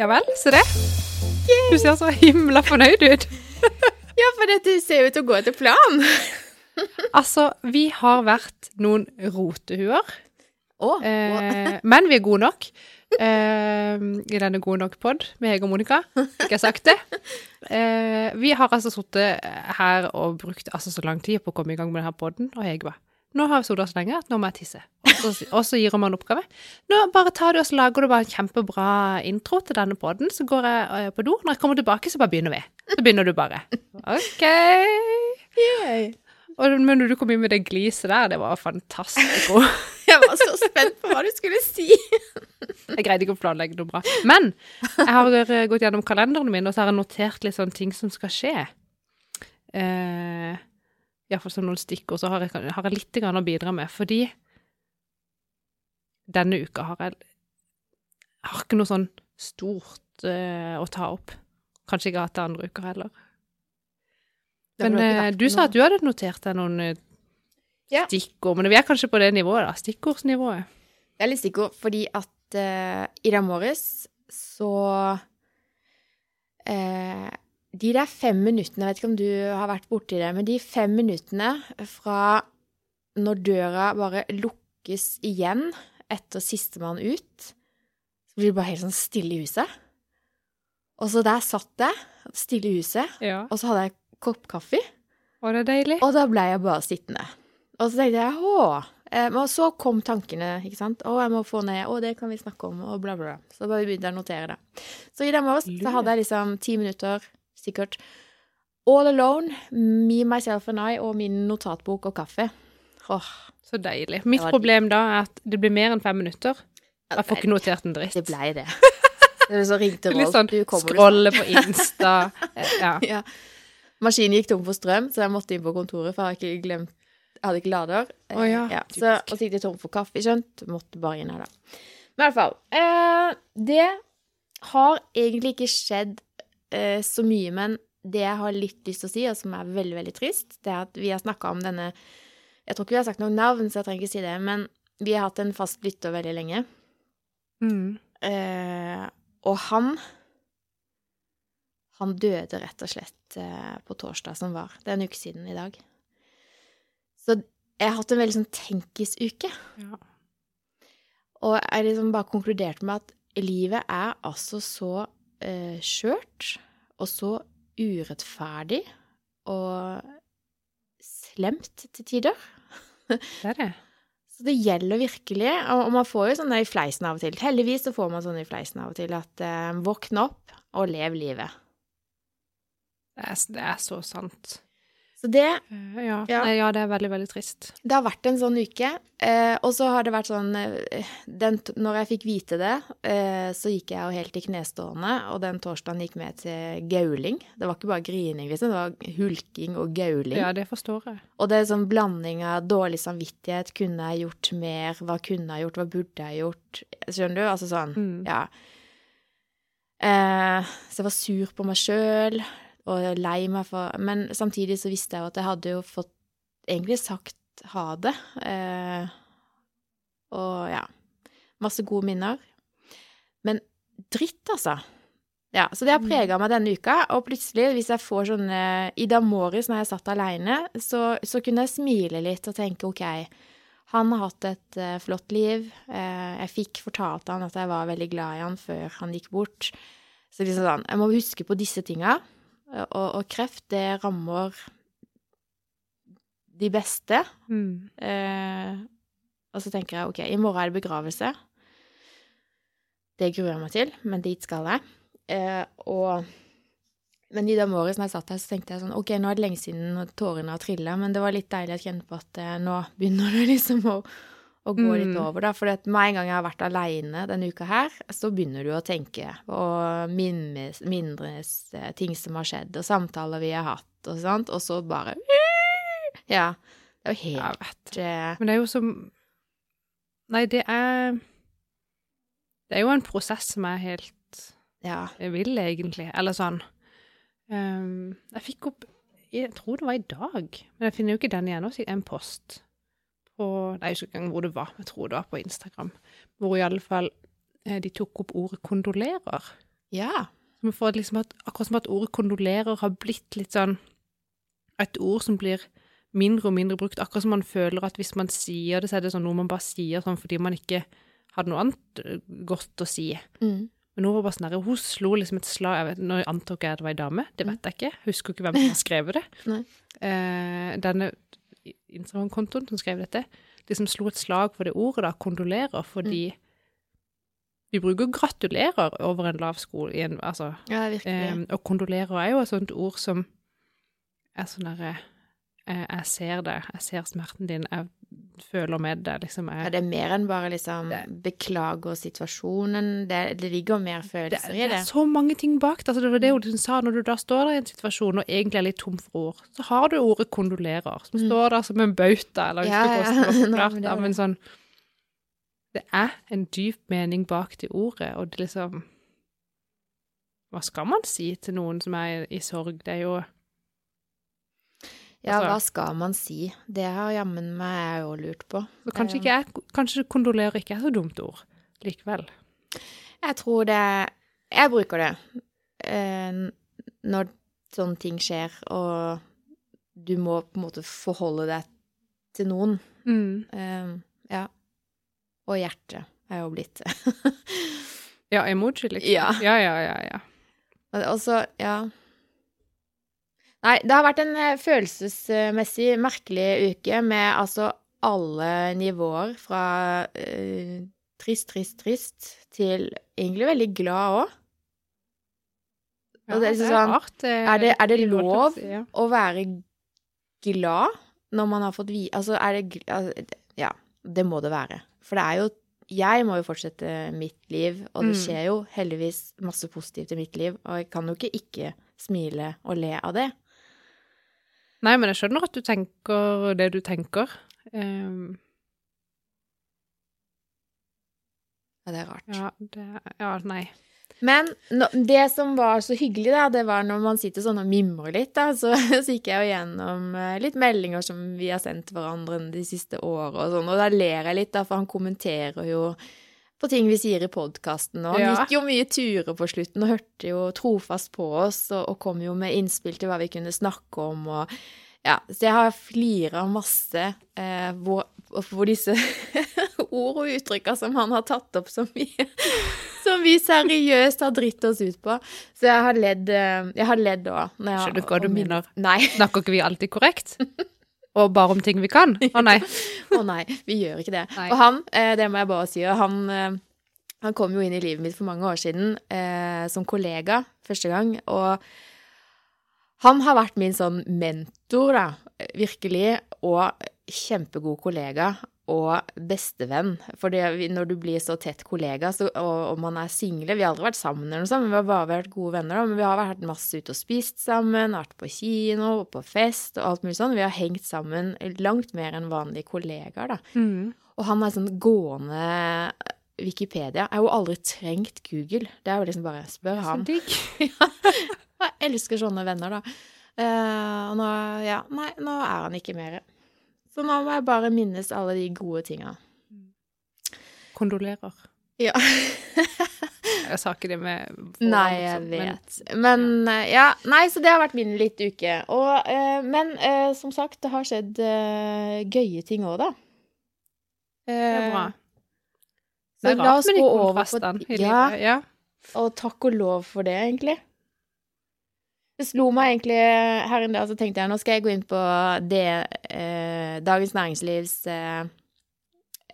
Ja vel, se det. Du ser så himla fornøyd ut. Ja, for dette ser ut til å gå etter plan. Altså, vi har vært noen rotehuer, Å, eh, men vi er gode nok. Eh, I denne Gode nok-pod med Hege og Monica. fikk jeg sagt det. Eh, vi har altså sittet her og brukt altså så lang tid på å komme i gang med denne poden, og Hege bare Nå har vi sittet så lenge at nå må jeg tisse. Og så, gir hun meg en oppgave. Nå bare tar du og så lager du bare en kjempebra intro til denne poden, så går jeg eh, på do. Når jeg kommer tilbake, så bare begynner vi. Så begynner du bare. OK. Yay. Og, men når du kom inn med det gliset der, det var fantastisk. Jeg var så spent på hva du skulle si. Jeg greide ikke å planlegge noe bra. Men jeg har eh, gått gjennom kalenderen min, og så har jeg notert litt sånne ting som skal skje. Eh, Iallfall som noen stikkord, så har jeg, har jeg litt grann å bidra med. Fordi denne uka har jeg jeg har ikke noe sånn stort uh, å ta opp. Kanskje ikke hatt det andre uker heller. Men uh, du sa at du hadde notert deg noen uh, Ja. stikkord, men vi er kanskje på det nivået, da. Stikkordsnivået. Det er litt stikkord, fordi at eh, i dag morges så eh, De der fem minuttene, jeg vet ikke om du har vært borti det, men de fem minuttene fra når døra bare lukkes igjen etter sistemann ut, så blir det bare helt sånn stille i huset. Og så der satt jeg, stille i huset, Ja. og så hadde jeg kopp kaffe. Var det deilig? Og da ble jeg bare sittende. Og så tenkte jeg åh! Men Og så kom tankene, ikke sant. Å, jeg må få ned Å, det kan vi snakke om, og bla, bla, bla. Så bare begynte jeg å notere det. Så i dag morges så hadde jeg liksom ti minutter, sikkert, all alone, me, myself and I, og min notatbok og kaffe. Åh, Så deilig. Mitt var- problem da er at det blir mer enn fem minutter. Jeg får ikke notert en dritt. Det blei det. Det så ringte Litt sånn du kommer, scrolle på Insta. Eh, Ja. Ja. Maskinen gikk tom for strøm, så jeg måtte inn på kontoret, for jeg hadde ikke glemt Jeg hadde ikke lader. Oh, ja. ja, så, og så gikk det tom for kaffe, skjønt. Måtte bare inn her, da. Men i hvert fall. Eh, det har egentlig ikke skjedd eh, så mye, men det jeg har litt lyst til å si, og som er veldig, veldig trist, det er at vi har snakka om denne Jeg tror ikke vi har sagt noe navn, så jeg trenger ikke si det, men vi har hatt en fast lytter veldig lenge. Mm. Eh, og han Han døde rett og slett eh, på torsdag som var. Det er en uke siden i dag. Så jeg har hatt en veldig sånn tenkisuke. Ja. Og jeg liksom bare konkluderte med at livet er altså så eh, skjørt og så urettferdig og slemt til tider. Det er det. Så det gjelder virkelig, og og man får jo sånne i fleisen av og til. Heldigvis så får man sånne i fleisen av og til at eh, våkne opp og lev livet. Det er, det er så sant. Så det, Eh, Ja. Ja. Ja, det er veldig, veldig trist. det har vært en sånn uke, eh, og så har det vært sånn eh, den, Når jeg fikk vite det, eh, så gikk jeg jo helt i knestående, og den torsdagen gikk med til gauling. Det var ikke bare grining, liksom, det var hulking og gauling. Ja, det forstår jeg. Og det er sånn blanding av dårlig samvittighet, kunne jeg gjort mer, hva kunne jeg gjort, hva burde jeg gjort, skjønner du? Altså sånn, Mm. ja. Eh, så jeg var sur på meg sjøl og lei meg for Men samtidig så visste jeg jo at jeg hadde jo fått egentlig sagt ha det. Eh, og ja. Masse gode minner. Men dritt, altså. Ja, så det har prega meg denne uka, og plutselig, hvis jeg får sånne I dag morges når jeg satt aleine, så, så kunne jeg smile litt og tenke OK, han har hatt et uh, flott liv. Uh, jeg fikk fortalt han at jeg var veldig glad i han før han gikk bort. Så liksom sånn, jeg må huske på disse tinga. Og, og kreft, det rammer de beste. Mm. Eh, og så tenker jeg OK, i morgen er det begravelse. Det gruer jeg meg til, men dit skal jeg. Eh, og Men i dag året som jeg satt her, så tenkte jeg sånn OK, nå er det lenge siden tårene har trilla, men det var litt deilig å kjenne på at eh, nå begynner det liksom å, å gå litt Mm. over, da. For med en gang jeg har vært aleine denne uka her, så begynner du å tenke og minnes, minnes eh, ting som har skjedd, og samtaler vi har hatt, og sånt, og så bare Ja. Det er jo helt eh, Men det er jo som Nei, det er Det er jo en prosess som er helt Ja. vill, egentlig. Eller sånn um, Jeg fikk opp Jeg tror det var i dag, men jeg finner jo ikke den igjen. En post på Nei, jeg husker ikke engang hvor det var. Jeg tror det var på Instagram. Hvor i alle fall eh, de tok opp ordet 'kondolerer'. Ja. Som får liksom at, akkurat som at ordet kondolerer har blitt litt sånn Et ord som blir mindre og mindre brukt. Akkurat som man føler at hvis man sier det, så er det sånn noe man bare sier sånn fordi man ikke hadde noe annet eh, godt å si. Mm. Men hun var bare sånn hun slo liksom et slag jeg vet, Nå antok jeg at det var ei dame, det vet jeg ikke. Husker ikke hvem som har skrevet det. Eh, denne Instagram-kontoen som skrev dette, liksom slo et slag for det ordet, da, kondolerer, fordi vi bruker gratulerer over en lav sko i Altså Ja, virkelig. eh, Og kondolerer er jo et sånt ord som er sånn derre eh, Jeg ser det, jeg ser smerten din, jeg føler med deg, liksom. ja, det er mer enn bare liksom Det- beklager situasjonen. Det, det ligger mer følelser det i det. Det er så mange ting bak det. Altså, det var det hun sa, når du da står der i en situasjon og egentlig er litt tom for ord, så har du ordet kondolerer, som står der som en bauta, eller jeg Mm. Ja, det ja. var Nei, men er men sånn Det er en dyp mening bak det ordet, og det liksom Hva skal man si til noen som er i, i sorg? Det er jo Ja, altså- hva skal man si? Det har jammen meg jeg òg lurt på. kanskje, ikke jeg, kanskje kondolerer ikke er så dumt ord likevel. Jeg tror det Jeg bruker det eh, når sånne ting skjer, og du må på en måte forholde deg til noen. Mm. Eh, ja. Og hjertet er jo blitt det. Ja, emoji, liksom. Ja. ja, ja, ja. ja. Og så, ja Nei, det har vært en eh, følelsesmessig merkelig uke med altså alle nivåer fra uh, trist, trist, trist til egentlig veldig glad òg. Ja, det er det er sånn, rart. Det, er det- er det lov si? Ja. Å være glad når man har fått vite Altså, er det altså, Ja, det må det være. For det er jo Jeg må jo fortsette mitt liv, og det Mm. skjer jo heldigvis masse positivt i mitt liv, og jeg kan jo ikke ikke smile og le av det. Nei, men jeg skjønner at du tenker det du tenker. Um, Ja, det er rart. ja, det Ja, nei. Men no, det som var så hyggelig, da, det var når man sitter sånn og mimrer litt, da, så, så gikk jeg jo gjennom eh, litt meldinger som vi har sendt hverandre de siste årene og sånn, og da ler jeg litt, da, for han kommenterer jo på ting vi sier i podkasten, og han Ja. gikk jo mye turer på slutten og hørte jo trofast på oss, og, og kom jo med innspill til hva vi kunne snakke om, og ja, så jeg har flira masse eh, hvor, hvor disse ord og uttrykker som han har tatt opp så mye som vi seriøst har dritt oss ut på. Så jeg har ledd eh, Jeg har ledd òg. Skjønner du hva du mener. Nei. Snakker ikke vi alltid korrekt? Og bare om ting vi kan? Å nei. Å nei, vi gjør ikke det. Nei. Og han, eh, det må jeg bare si, han, eh, han kom jo inn i livet mitt for mange år siden eh, som kollega første gang, og han har vært min sånn mentor, da, virkelig, og kjempegod kollega og bestevenn. For når du blir så tett kollega, så, og, og man er single Vi har aldri vært sammen, eller noe sånt, men vi har bare vært gode venner. Da, men vi har vært masse ute og spist sammen, vært på kino, og på fest og alt mulig sånn. Vi har hengt sammen langt mer enn vanlige kollegaer, da. Mm. Og han er sånn gående Wikipedia. Jeg har jo aldri trengt Google. Det er jo liksom bare spør Så han. digg. Jeg elsker sånne venner, da. Uh, nå, ja, nei, nå er han ikke mer. Så nå må jeg bare minnes alle de gode tinga. Kondolerer. Ja. Jeg sa ikke det med Nei, jeg men- vet. Men men ja, nei, så det har vært min litt uke. Og, eh, men eh, som sagt, det har skjedd eh, gøye ting òg, da. Det er bra. Så Det er rart med gå over på Ja. Ja. og takk og lov for det, egentlig. Det slo meg egentlig her en dag, så tenkte jeg nå skal jeg gå inn på det eh, Dagens Næringslivs eh,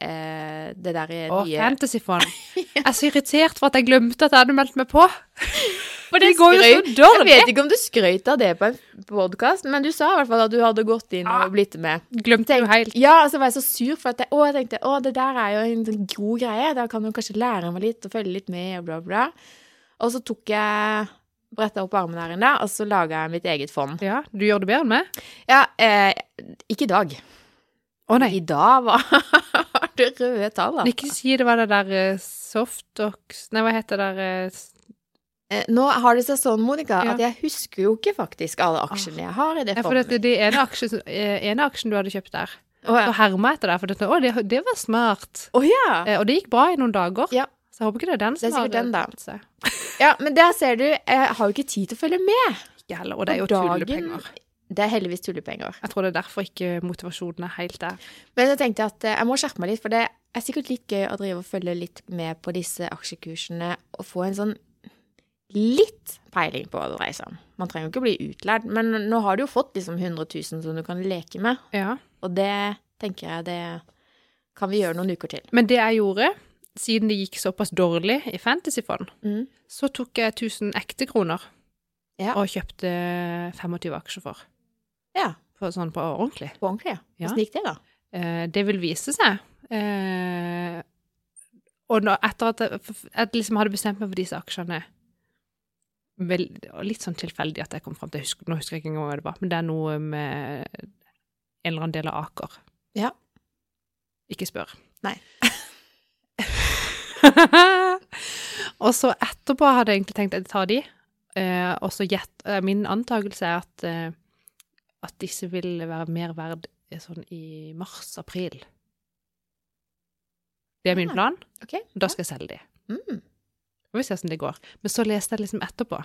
eh, Det der Å, nye Fantasyfond. Jeg er så irritert for at jeg glemte at jeg hadde meldt meg på. For Det går jo så dårlig. Jeg vet ikke om du skrøt av det på en podkast, men du sa i hvert fall at du hadde gått inn Ah. og blitt med. Glemte jo helt. Ja, og så var jeg så sur for at jeg, å, jeg tenkte å, det der er jo en sånn god greie. Da kan du kanskje lære meg litt og følge litt med og bla, bla. Og så tok jeg bretta opp armene her inne, og så laga jeg mitt eget fond. Ja, du gjør det bedre enn meg? Ja, eh, ikke i dag. Å nei. I dag var det røde tall, altså. Ikke si det var det der uh, Softox Nei, hva heter det der eh, Eh, Nå har det seg sånn, Monica, Ja. at jeg husker jo ikke faktisk alle aksjene jeg har i det fondet. Ja, for det, det ene aksjen, eh, ene aksjen du hadde kjøpt der, Å ja. så herma etter deg, for dette, å, det, det var smart. Å, ja. Eh, og det gikk bra i noen dager. Ja. Så jeg håper ikke det er den Det er som sikkert den, da. seg. Ja, men der ser du, jeg har jo ikke tid til å følge med. Ikke heller. Og det er jo dagen- tullepenger. Det er heldigvis tullepenger. Jeg tror det er derfor ikke motivasjonen er helt der. Men jeg tenkte at eh, jeg må skjerpe meg litt, for det er sikkert litt gøy å drive og følge litt med på disse aksjekursene og få en sånn litt peiling på hva det dreier seg om. Man trenger jo ikke bli utlært, men nå har du jo fått liksom 100 000 som du kan leke med, Ja. og det tenker jeg det kan vi gjøre noen uker til. Men det jeg gjorde, siden det gikk såpass dårlig i Fantasyfond, Mm. så tok jeg 1000 ekte kroner Ja. og kjøpte 25 aksjer for. Ja, For sånn på ordentlig. på ordentlig, ja. Hvordan gikk det, da? Eh, det vil vise seg. Eh, og nå, etter at jeg, jeg liksom hadde bestemt meg for disse aksjene vel, Litt sånn tilfeldig at jeg kom fram til husker, Nå husker jeg ikke engang hva det var, men det er noe med en eller annen del av Aker. Ja. Ikke spør. Nei. og så etterpå hadde jeg egentlig tenkt at jeg tar de, eh, og så gjett eh, Min antakelse er at, eh, at disse vil være mer verd eh, sånn i mars-april. Det er min Ah, plan. Ok. Da skal jeg selge de. Mm. Får vi se hvordan det går. Men så leste jeg liksom etterpå.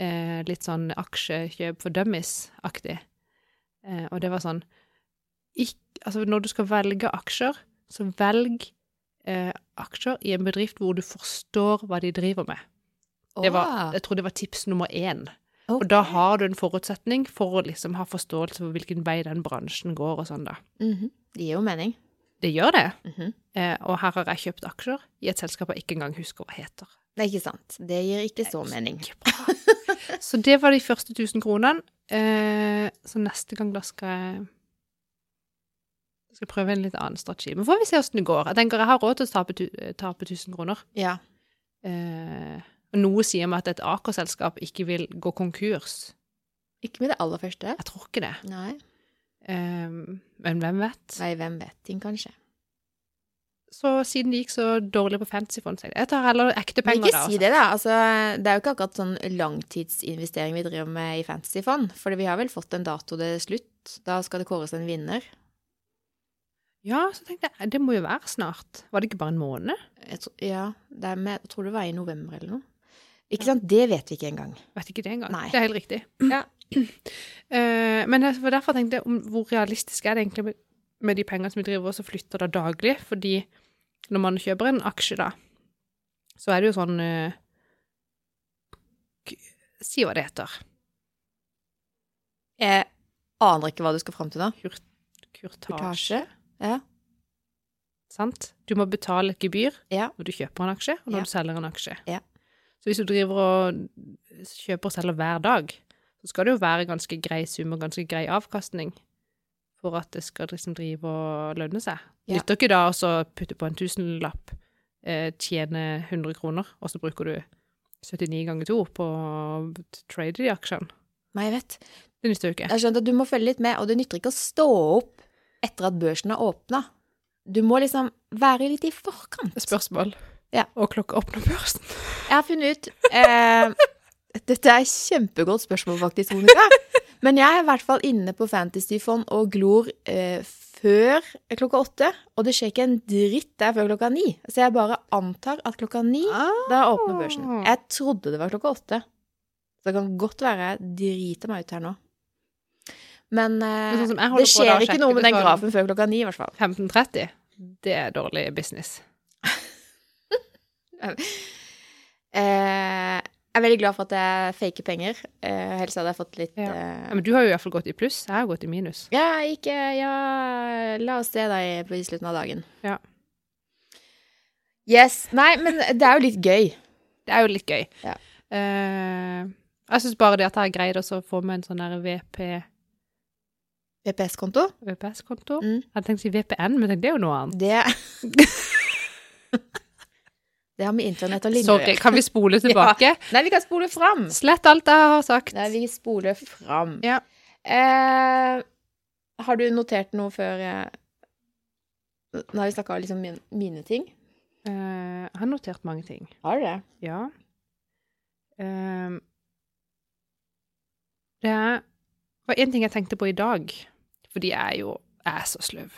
Eh, litt sånn aksjekjøp for dummies-aktig. Eh, og det var sånn ikk, Altså, når du skal velge aksjer, så velg eh, aksjer i en bedrift hvor du forstår hva de driver med. Det var, jeg tror det var tips nummer én. Okay. Og da har du en forutsetning for å liksom ha forståelse for hvilken vei den bransjen går og sånn, da. Mhm. Det gir jo mening. Det gjør det. Mhm. Eh, og her har jeg kjøpt aksjer i et selskap jeg ikke engang husker hva heter. Det er ikke sant. Det gir ikke så mening. Ikke bra. Så det var de første 1000 kronene. Eh, så neste gang da skal jeg jeg skal prøve en litt annen strategi. Men får vi se hvordan det går. Jeg tenker jeg har råd til å tape, tu- tape 1000 kroner. Ja. Eh, noe sier meg at et Aker-selskap ikke vil gå konkurs. Ikke med det aller første. Jeg tror ikke det. Nei. Eh, men hvem vet? Nei, hvem vet ting, kanskje. Så siden det gikk så dårlig på Fantasyfond, så jeg tar heller ekte Men penger ikke da. si altså. det, da. Altså, det er jo ikke akkurat sånn langtidsinvestering vi driver med i Fantasyfond. For vi har vel fått en dato det er slutt. Da skal det kåres en vinner. Ja, så tenkte jeg, det må jo være snart. Var det ikke bare en måned? Tror, ja, det med, jeg tror det var i november eller noe. Ikke sant? Det vet vi ikke engang. Vet ikke det engang. Nei. Det er helt riktig. Ja. Uh, men jeg, derfor tenkte jeg om hvor realistisk er det egentlig med, med de pengene som vi driver og flytter da daglig? Fordi når man kjøper en aksje, da, så er det jo sånn uh, Si hva det heter. Jeg aner ikke hva du skal fram til da. Kurtasje. Kurtasje? Ja. Sant? Du må betale et gebyr Ja. når du kjøper en aksje, og når Ja. du selger en aksje. Ja. Så hvis du driver og kjøper og selger hver dag, så skal det jo være ganske grei sum og ganske grei avkastning for at det skal liksom drive og lønne seg. Ja. Nytter ikke da å putte på en tusenlapp, eh, tjene 100 kroner, og så bruker du 79 ganger 2 på å trade de aksjene. Nei, jeg vet. Det nytter jo ikke. Jeg skjønner at du må følge litt med, og det nytter ikke å stå opp etter at børsen har åpna. Du må liksom være litt i forkant. Spørsmål. Ja. Og klokka åpner børsen. Jeg har funnet ut eh, Dette er et kjempegodt spørsmål, faktisk, Monica. Men jeg er i hvert fall inne på Fantasyfond og glor eh, før klokka åtte. Og det skjer ikke en dritt der før klokka ni. Så jeg bare antar at klokka ni, da åpner børsen. Jeg trodde det var klokka åtte. Så det kan godt være jeg driter meg ut her nå. Men eh, Men sånn det da, skjer ikke noe med den grafen før klokka ni, i hvert fall. 15.30, det er dårlig business. Eh, jeg er veldig glad for at jeg faker penger. Eh, helst hadde jeg fått litt Ja. eh, men du har jo i hvert fall gått i pluss. Jeg har gått i minus. Ja, ikke Ja, la oss se deg på i slutten av dagen. Ja. Yes. Nei, men det er jo litt gøy. Det er jo litt gøy. Ja. Eh, jeg syns bare det at jeg har greid å få med en sånn der VP, VPS-konto. VPS-konto. Mm. Jeg hadde tenkt å si VPN, men det er jo noe annet. Det Det har med internett og linjer Sorry, kan vi spole tilbake? Nei, vi kan spole fram. Slett alt jeg har sagt. Nei, vi spoler fram. Ja. Eh, har du notert noe før jeg Nå har vi snakka liksom min, mine ting. Eh, jeg har notert mange ting. Har du det? Ja. Ehm, det var en ting jeg tenkte på i dag, fordi jeg er jo er så sløv.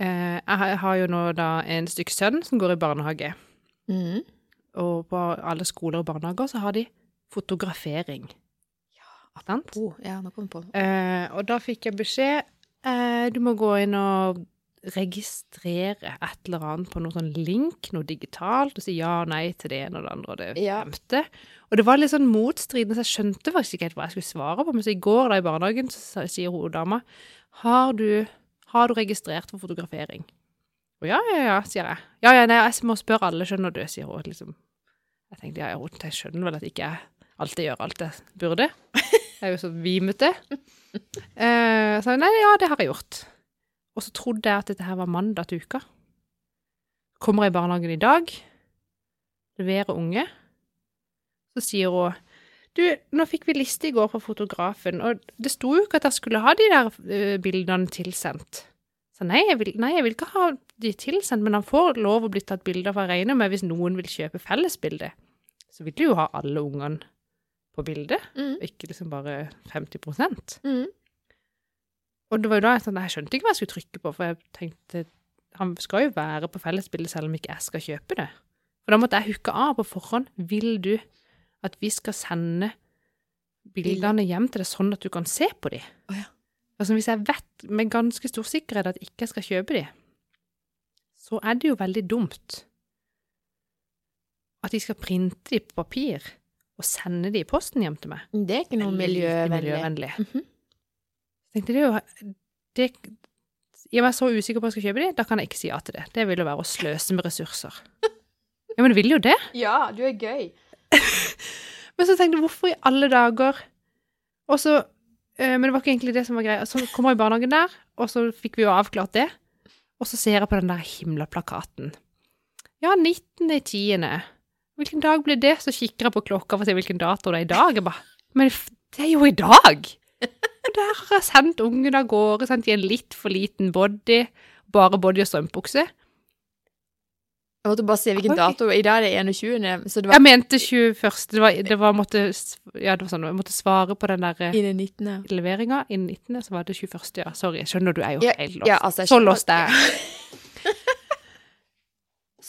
Eh, jeg har- jo nå da en stykk sønn som går i barnehage. Mm. og på alle skoler og barnehager så har de fotografering. Ja, sant? Oh, ja, nå kom jeg på. Eh, og da fikk jeg beskjed eh, Du må gå inn og registrere et eller annet på noe sånn link, noe digitalt, og si ja og nei til det ene og det andre og det Ja. femte. Og det var litt sånn motstridende, så jeg skjønte faktisk ikke helt hva jeg skulle svare på. Men så i går da i barnehagen så sier hun dama har du, har du registrert for fotografering? Og ja, ja, ja, sier jeg. Ja, ja, nei, jeg må spørre alle, skjønner du, sier hun. Liksom. Jeg tenkte ja, ja, jeg skjønner vel at ikke jeg alltid gjør alt jeg burde. Jeg er jo så vimete. Eh, så nei, ja, det har jeg gjort. Og så trodde jeg at dette her var mandag til uka. Kommer jeg i barnehagen i dag, leverer unge. Så sier hun Du, nå fikk vi liste i går fra fotografen, og det sto jo ikke at jeg skulle ha de der eh, bildene tilsendt. Så nei jeg, vil, nei, jeg vil ikke ha de tilsendt, men han får lov å bli tatt bilder, for å regner med hvis noen vil kjøpe fellesbilde, så vil du jo ha alle ungene på bildet, Mm. ikke liksom bare 50 Mm. Og det var jo da jeg, sånn, jeg skjønte ikke hva jeg skulle trykke på, for jeg tenkte han skal jo være på fellesbildet selv om ikke jeg skal kjøpe det. For da måtte jeg hooke av på forhånd. Vil du at vi skal sende bildene hjem til deg sånn at du kan se på dem? Å ja. Altså hvis jeg vet med ganske stor sikkerhet at ikke jeg skal kjøpe dem, så er det jo veldig dumt at de skal printe dem på papir og sende dem i posten hjem til meg. Det er ikke noe miljøvennlig. miljøvennlig. Mm Mhm. Jeg tenkte det er jo det, jeg var så usikker på om jeg skulle kjøpe de, da kan jeg ikke si ja til det. Det vil jo være å sløse med ressurser. Ja, men du vil jo det. Ja, du er gøy. Men så tenkte jeg, hvorfor i alle dager Og så eh, Men det var ikke egentlig det som var greia. Så kommer jeg i barnehagen der, og så fikk vi jo avklart det. Og så ser jeg på den der himla plakaten. Ja, 19.10. Hvilken dag blir det? Så kikker jeg på klokka for å se hvilken dato det er i dag. Jeg bare, Men det er jo i dag! Og der har jeg sendt ungen av gårde, sant, i en litt for liten body. Bare body og strømpukse. Jeg måtte bare se hvilken okay. dato. I dag er det 21., så det var Jeg mente 21. Det var, det var måtte, ja, det var sånn, jeg måtte svare på den der eh, innen 19. leveringa innen 19., så var det 21. Ja, sorry. Skjønner du, er jo Ja, helt lost. ja, altså, så lost er jeg.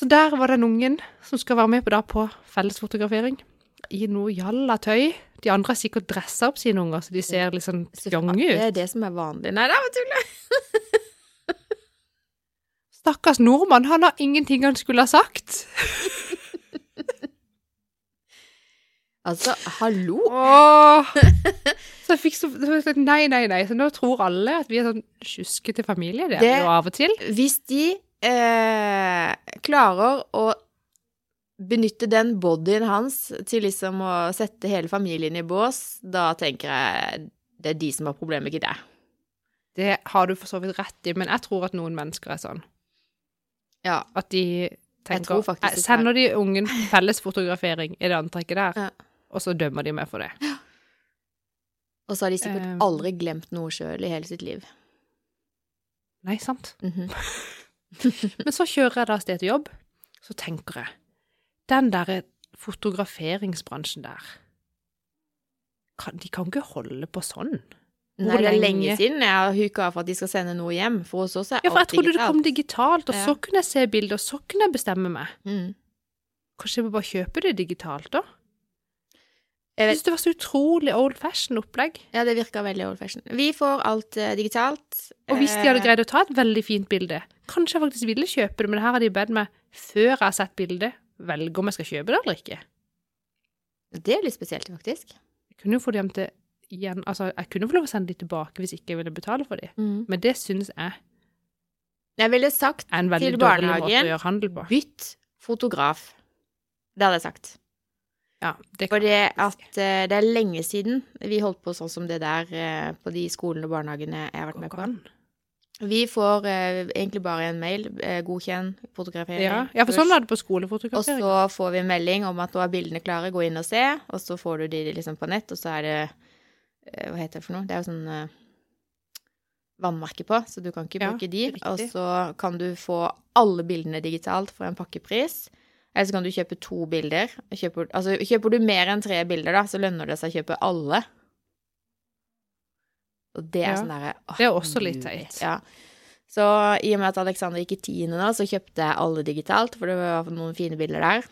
Så der var den ungen som skal være med på, da, på fellesfotografering. I noe jalla tøy. De andre har sikkert dressa opp sine unger, så de ser litt sånn Så ut. Det er det som er vanlig. Nei, det var tull. Stakkars nordmann, han har ingenting han skulle ha sagt. Altså, hallo. Åh. Så jeg fikk så så Nei, nei, nei. Så nå tror alle at vi er sånn sjuskete familie. Det er vi jo av og til. Hvis de eh, klarer å benytte den bodyen hans til liksom å sette hele familien i bås, da tenker jeg det er de som har problemer, ikke det. Det har du for så vidt rett i, men jeg tror at noen mennesker er sånn. Ja. At de tenker det Sender de ungen fellesfotografering i det antrekket der, Ja. og så dømmer de meg for det. Og så har de sikkert Eh. aldri glemt noe sjøl i hele sitt liv. Nei, sant. Mhm. Men så kjører jeg da av sted til jobb, så tenker jeg Den derre fotograferingsbransjen der kan, De kan ikke holde på sånn. Nei, det er lenge siden jeg har huka for at de skal sende noe hjem. For hos oss er Ja, for jeg alt trodde det kom digitalt, og Ja. så kunne jeg se bilder, og så kunne jeg bestemme meg. Mm. Kanskje jeg må bare kjøpe det digitalt, da? Jeg vet- syns det var så utrolig old fashion opplegg. Ja, det virka veldig old fashion. Vi får alt uh, digitalt. Og hvis de hadde Eh, greid å ta et veldig fint bilde, kanskje jeg faktisk ville kjøpe det, men her har de bedt meg, før jeg har sett bildet, velge om jeg skal kjøpe det eller ikke. Det er litt spesielt, faktisk. Jeg kunne jo få dem til igjen, altså jeg kunne få lov å sende de tilbake hvis ikke jeg ville betale for de. Mm. Men det synes jeg Jeg ville sagt Til barnehagen. bytt fotograf. Det hadde jeg sagt. Ja, det at faktisk. eh, det er lenge siden vi holdt på sånn som det der uh, på de skolene og barnehagene jeg har vært med på. Vi får eh, egentlig bare en mail. Eh, godkjenn fotografering. Ja, ja, for sånn var det på skolefotografering. Og så får vi en melding om at nå er bildene klare, gå inn og se. Og så får du de liksom på nett, og så er det eh, Hva heter det for noe? Det er jo sånn eh, vannmerke på, så du kan ikke Ja, bruke de. riktig. Og så kan du få alle bildene digitalt for en pakkepris. Eller så kan du kjøpe to bilder. Kjøper, altså, kjøper du mer enn tre bilder, da, så lønner det seg å kjøpe alle. Og det er Ja, sånn derre det er også litt teit. Ja. Så i og med at Alexander gikk i tiende nå, så kjøpte jeg alle digitalt, for det var noen fine bilder der.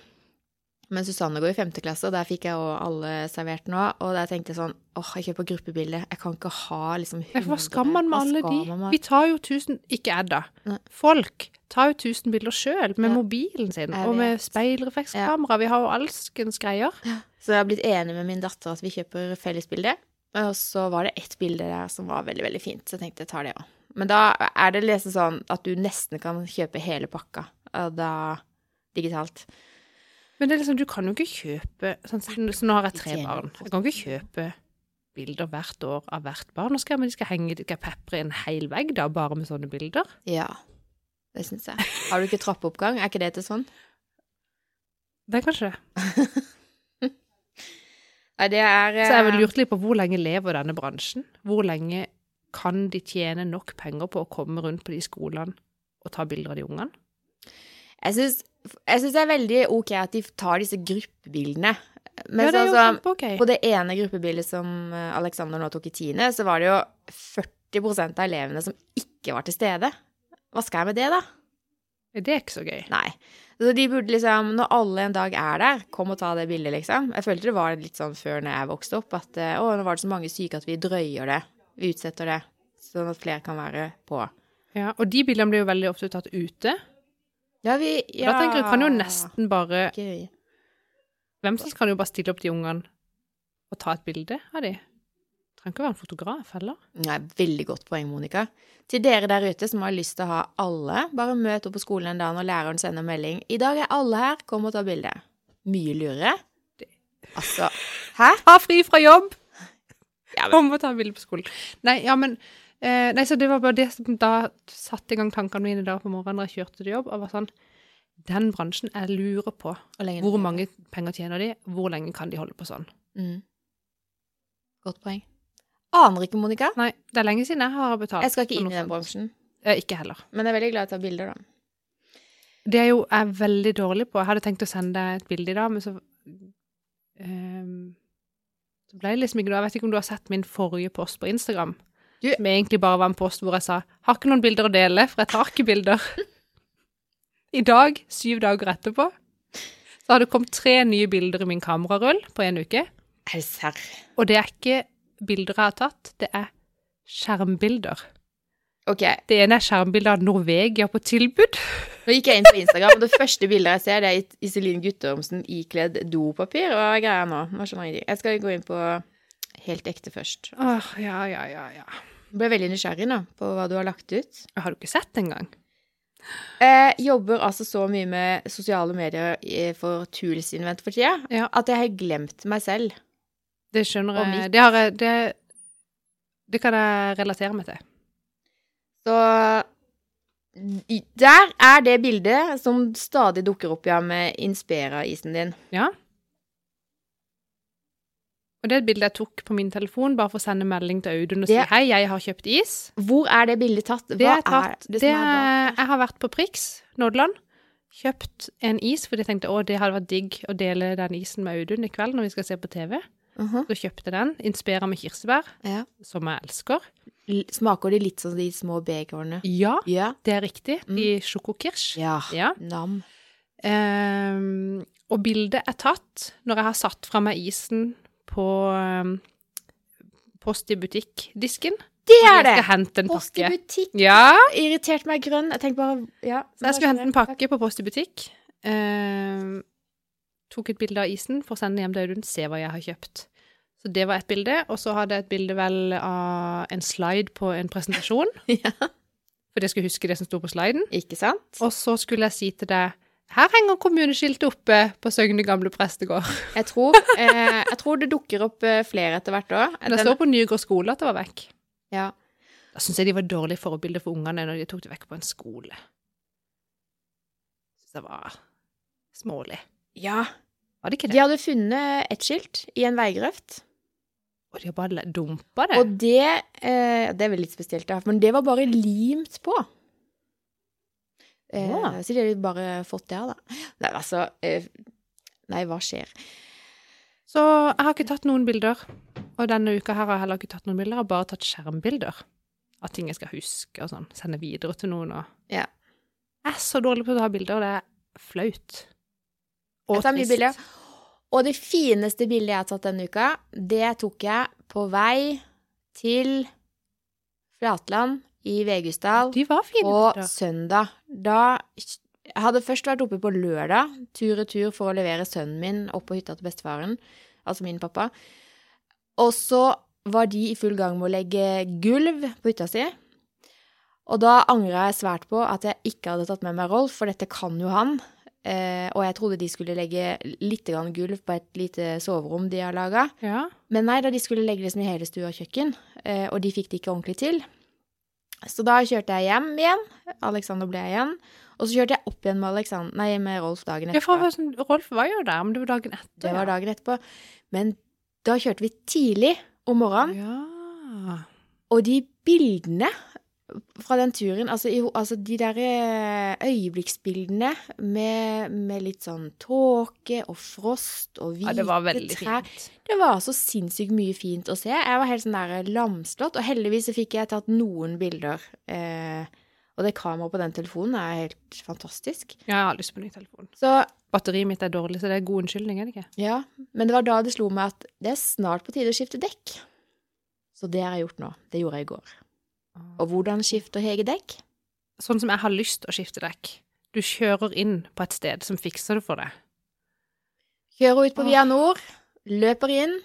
Men Susanne går i femte klasse, og der fikk jeg òg alle servert nå. Og der tenkte jeg sånn åh, jeg kjøper gruppebilde. Jeg kan ikke ha liksom Ja, hva skal man med alle de? man Vi tar jo tusen Ikke jeg, da. Nei. Folk tar jo tusen bilder sjøl, med Ja. mobilen sin, og med speilreflekskamera. Ja. Vi har jo alskens greier. Så jeg har blitt enig med min datter at vi kjøper fellesbilde. Og så var det ett bilde der som var veldig, veldig fint, så jeg tenkte jeg tar det òg. Men da er det liksom sånn at du nesten kan kjøpe hele pakka, og da digitalt. Men det er liksom, du kan jo ikke kjøpe sånn, Så nå har jeg tre barn. Jeg kan ikke kjøpe bilder hvert år av hvert barn. Nå skal jeg, men de skal henge de skal pepre en hel vegg da, bare med sånne bilder. Ja, det syns jeg. Har du ikke trappeoppgang? Er ikke det til sånn? Det er kanskje det. Det er Så jeg eh, vil lurt litt på hvor lenge lever denne bransjen? Hvor lenge kan de tjene nok penger på å komme rundt på de skolene og ta bilder av de ungene? Jeg syns, det er veldig ok at de tar disse gruppebildene. Men ja, jo sånn på det ene gruppebildet som eh, Alexander nå tok i tiende, så var det jo 40% av elevene som ikke var til stede. Hva skal jeg med det, da? Det er ikke så gøy. Nei. Så de burde liksom, når alle en dag er der, kom og ta det bildet, liksom. Jeg følte det var litt sånn før når jeg vokste opp, at eh, å, nå var det så mange syke at vi drøyer det. Vi utsetter det, sånn at flere kan være på. Ja, og de bildene blir jo veldig ofte tatt ute. Ja, vi Da tenker jeg, kan jo nesten bare Gøy. Hvem som helst kan jo bare stille opp de ungene og ta et bilde av de. Trenger ikke være en fotograf heller. Nei, veldig godt poeng, Monica. Til dere der ute som har lyst til å ha alle, bare møt opp på skolen en dag når læreren sender melding. I dag er alle her, kom og ta bilde. Mye lurere. Altså, hæ? Ha fri fra jobb! Ja, men- Kom og ta bilde på skolen. Nei, ja, men eh, Nei, så det var bare det som da satte i gang tankene mine da på morgenen da jeg kjørte til jobb, og var sånn Den bransjen, jeg lurer på hvor mange penger tjener de, hvor lenge kan de holde på sånn? Mm. Godt poeng. Aner ikke, Monica. Nei, det er lenge siden jeg har betalt. Jeg skal ikke inn i den bransjen. Jeg, ikke heller. Men jeg er veldig glad i å ta bilder, da. Det er jo jeg er veldig dårlig på. Jeg hadde tenkt å sende deg et bilde i dag, men så um, Så ble det liksom ikke noe. Jeg vet ikke om du har sett min forrige post på Instagram. Du- Som egentlig bare var en post hvor jeg sa 'Har ikke noen bilder å dele, for jeg tar ikke bilder'. I dag, syv dager etterpå, så har det kommet tre nye bilder i min kamerarull på en uke. Er det serr? Og det er ikke bilder jeg har tatt, det er skjermbilder. Ok, Det ene er skjermbilder av Norvegia på tilbud. nå gikk jeg inn på Instagram, og det første bildet jeg ser, det er Iselin Guttormsen ikledd dopapir. og greier nå? Nå skjønner jeg ikke. Jeg skal gå inn på helt ekte først. Åh, ja, ja, ja, ja. Jeg ble veldig nysgjerrig nå på hva du har lagt ut. Har du ikke sett det engang? Jeg jobber altså så mye med sosiale medier for Tools Invent for tida Ja. at jeg har glemt meg selv. Det skjønner jeg. Det, har jeg det, det kan jeg relatere meg til. Så der er det bildet som stadig dukker opp ja, med Inspira-isen din. Ja. Og det er et bilde jeg tok på min telefon bare for å sende melding til Audun og si Det- hei, jeg har kjøpt is. Hvor er det bildet tatt? Hva Det er tatt. det Det som er jeg har vært på Prix, Nådeland, kjøpt en is fordi jeg tenkte å, det hadde vært digg å dele den isen med Audun i kveld når vi skal se på TV. Mhm, Så kjøpte den. Inspira med kirsebær, ja. som jeg elsker. L- Smaker de litt som de små begerne? Ja, Ja. det er riktig. De sjokokirsj. Ja. Ja. Nam. Um, og bildet er tatt når jeg har satt fra meg isen på um, Post i butikk-disken. Det er det! Jeg skal hente en Post i pakke. butikk. Ja, Irritert meg grønn. Jeg tenkte bare Ja. så jeg skulle hente en pakke på Post i butikk. Ehm, tok et bilde av isen for å sende hjem til Audun. Se hva jeg har kjøpt. Så det var et bilde. Og så hadde jeg et bilde vel av en slide på en presentasjon. Ja. For jeg skulle huske det som sto på sliden. Ikke sant? Og så skulle jeg si til deg her henger kommuneskiltet oppe på Søgne gamle prestegård. Jeg tror, eh, jeg tror det dukker opp eh, flere etter hvert òg. Det står på Nygård skole at det var vekk. Ja. Da syns jeg de var dårlige forbilder for ungene når de tok det vekk på en skole. Syns det var smålig. ja. Var det ikke De hadde funnet et skilt i en veigrøft. Og de har bare dumpa det. Og det eh, Det er vel litt spesielt, da, men det var bare limt på. Eh, Ja. Så de har bare fått det av, da. Nei, altså eh, Nei, hva skjer? Så jeg har ikke tatt noen bilder. Og denne uka her har jeg heller ikke tatt noen bilder, jeg har bare tatt skjermbilder. Av ting jeg skal huske og sånn. Sende videre til noen og Ja. Jeg er så dårlig på å ta bilder, og det er flaut. Mye bilder. Og det fineste bildet jeg har tatt denne uka, det tok jeg på vei til Flatland i Vegusdal på søndag. Da Jeg hadde først vært oppe på lørdag, tur-retur for å levere sønnen min opp på hytta til bestefaren, altså min pappa. Og så var de i full gang med å legge gulv på hytta si. Og da angra jeg svært på at jeg ikke hadde tatt med meg Rolf, for dette kan jo han. Eh, og jeg trodde de skulle legge litt grann gulv på et lite soverom de har laga. Ja. Men nei da, de skulle legge det som i hele stua og kjøkken, eh, og de fikk det ikke ordentlig til. Så da kjørte jeg hjem igjen. Alexander ble igjen. Og så kjørte jeg opp igjen med, nei, med Rolf dagen ja, etterpå. sånn, Rolf var jo der, men det var dagen etter. Det var ja. dagen etterpå. Men da kjørte vi tidlig om morgenen, Ja. og de bildene fra den turen, altså, i, altså de der eh, øyeblikksbildene med, med litt sånn tåke og frost og hvite ja, det var trær fint. Det var så sinnssykt mye fint å se. Jeg var helt sånn der lamslått, og heldigvis så fikk jeg tatt noen bilder. Eh, og det kameraet på den telefonen er helt fantastisk. Ja, jeg har lyst på ny telefon. Så Batteriet mitt er dårlig, så det er god unnskyldning, er det ikke? ja, men det var da det slo meg at det er snart på tide å skifte dekk. Så det har jeg gjort nå. Det gjorde jeg i går. Og hvordan skifter Hege dekk? Sånn som jeg har lyst å skifte dekk. Du kjører inn på et sted som fikser det for deg. Kjører ut på Via Nord, løper inn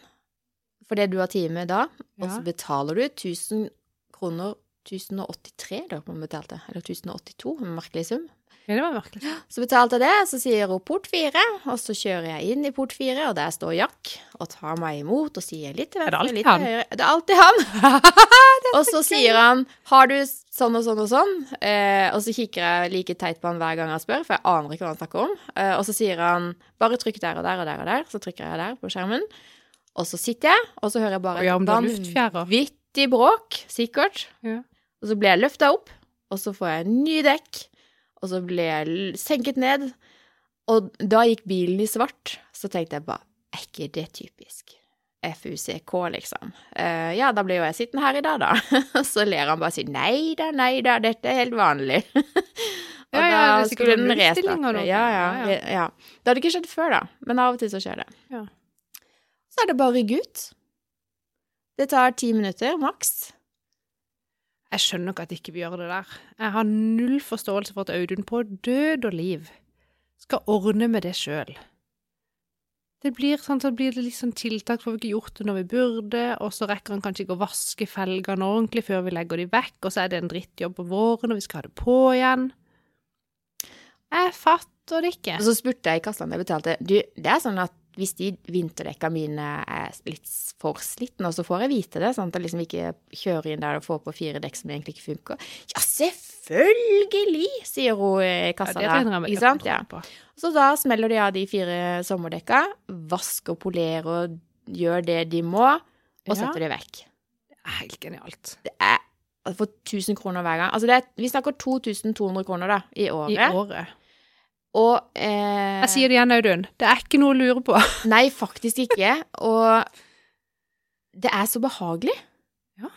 fordi du har time da, og så betaler du 1000 kroner 1083 da, man betalte, eller 1082, en merkelig sum. Det var merkelig. Så betalte jeg det, så sier hun port fire, og så kjører jeg inn i port fire, og der står Jack og tar meg imot og sier litt til det venstre, litt han? til høyre. Det er alltid han! og så sier han 'har du sånn og sånn og sånn', eh, og så kikker jeg like teit på han hver gang han spør, for jeg aner ikke hva han snakker om. Eh, og så sier han 'bare trykk der og der og der og der', så trykker jeg der på skjermen. Og så sitter jeg, og så hører jeg bare et vanvittig bråk, sikkert. Ja. Og så blir jeg løfta opp, og så får jeg ny dekk, og så ble jeg senket ned. Og da gikk bilen i svart, så tenkte jeg bare Er ikke det typisk? FUCK, liksom. Uh, ja, da blir jo jeg sittende her i dag, da. Så ler han bare og sier nei da, nei da, dette er helt vanlig. og Ja, ja, da det skulle den restarte. Ja, ja, ja. Det hadde ikke skjedd før, da, men av og til så skjer det. Ja. Så er det bare å rygge ut. Det tar ti minutter maks. Jeg skjønner ikke at ikke vi gjør det der. Jeg har null forståelse for at Audun på død og liv skal ordne med det sjøl. Det blir sånn, så blir det litt sånn tiltak, for vi ikke gjort det når vi burde, og så rekker han kanskje ikke å vaske felgene ordentlig før vi legger de vekk, og så er det en drittjobb på våren, og vi skal ha det på igjen. Jeg fatter det ikke. Og så spurte jeg i kassa om jeg betalte Du, det er sånn at hvis de vinterdekka mine er litt for slitne, og så får jeg vite det, sånn at jeg liksom ikke kjører inn der og får på fire dekk som egentlig ikke funker. Ja, selvfølgelig, sier hun i Ja, kassa det der. Ikke sant? Ja. Så da smeller de av de fire sommerdekka, vasker, polerer, og gjør det de må, og Ja. setter det vekk. Det er helt genialt. Det er for 1000 kroner hver gang. Altså det er, vi snakker 2200 kroner da, i året. I året. Og eh, Jeg sier det igjen, Audun. Det er ikke noe å lure på. Nei, faktisk ikke. Og det er så behagelig. Ja.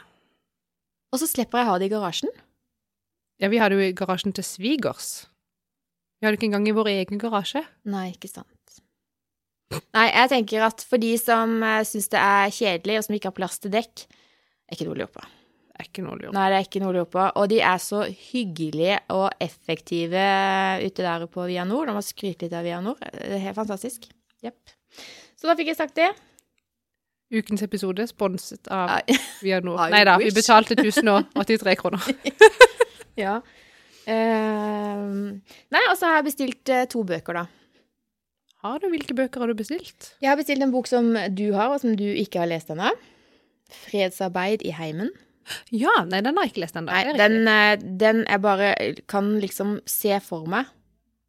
Og så slipper jeg å ha det i garasjen. Ja, vi hadde jo i garasjen til svigers. Vi hadde ikke engang i vår egen garasje. Nei, ikke sant. Nei, jeg tenker at for de som uh, syns det er kjedelig, og som ikke har plass til dekk, er ikke noe å lure på. Er ikke noe å lure på. Nei, det er ikke noe å lure på. Og de er så hyggelige og effektive ute der på Via Nord. De har skrytt litt av Via Nord. Det er helt fantastisk. Jepp. Så da fikk jeg sagt det. Ukens episode sponset av Via Nord. Nei da, vi betalte 1083 kroner. Ja. Uh, nei, og så har jeg bestilt uh, to bøker, da. Har du, hvilke bøker har du bestilt? Jeg har bestilt en bok som du har, og som du ikke har lest ennå. 'Fredsarbeid i heimen'. Ja, nei, den har jeg ikke lest ennå. Nei, er den, eh, den jeg bare kan liksom se for meg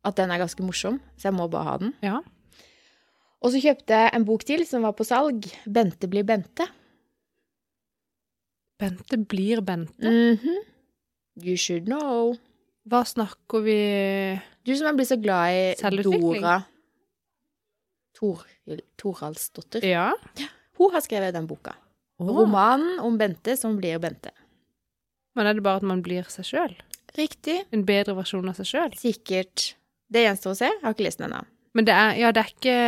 at den er ganske morsom, så jeg må bare ha den. Ja. Og så kjøpte jeg en bok til som var på salg. 'Bente blir Bente'. Bente blir Bente. Mhm. You should know. Hva snakker vi Du som har blitt så glad i. Dora Tor, Toralsdotter. Ja. Hun har skrevet den boka. Romanen om Bente som blir Bente. Men er det bare at man blir seg sjøl? Riktig. En bedre versjon av seg sjøl? Sikkert. Det gjenstår å se. Jeg har ikke lest den ennå. Men det er, ja, det er ikke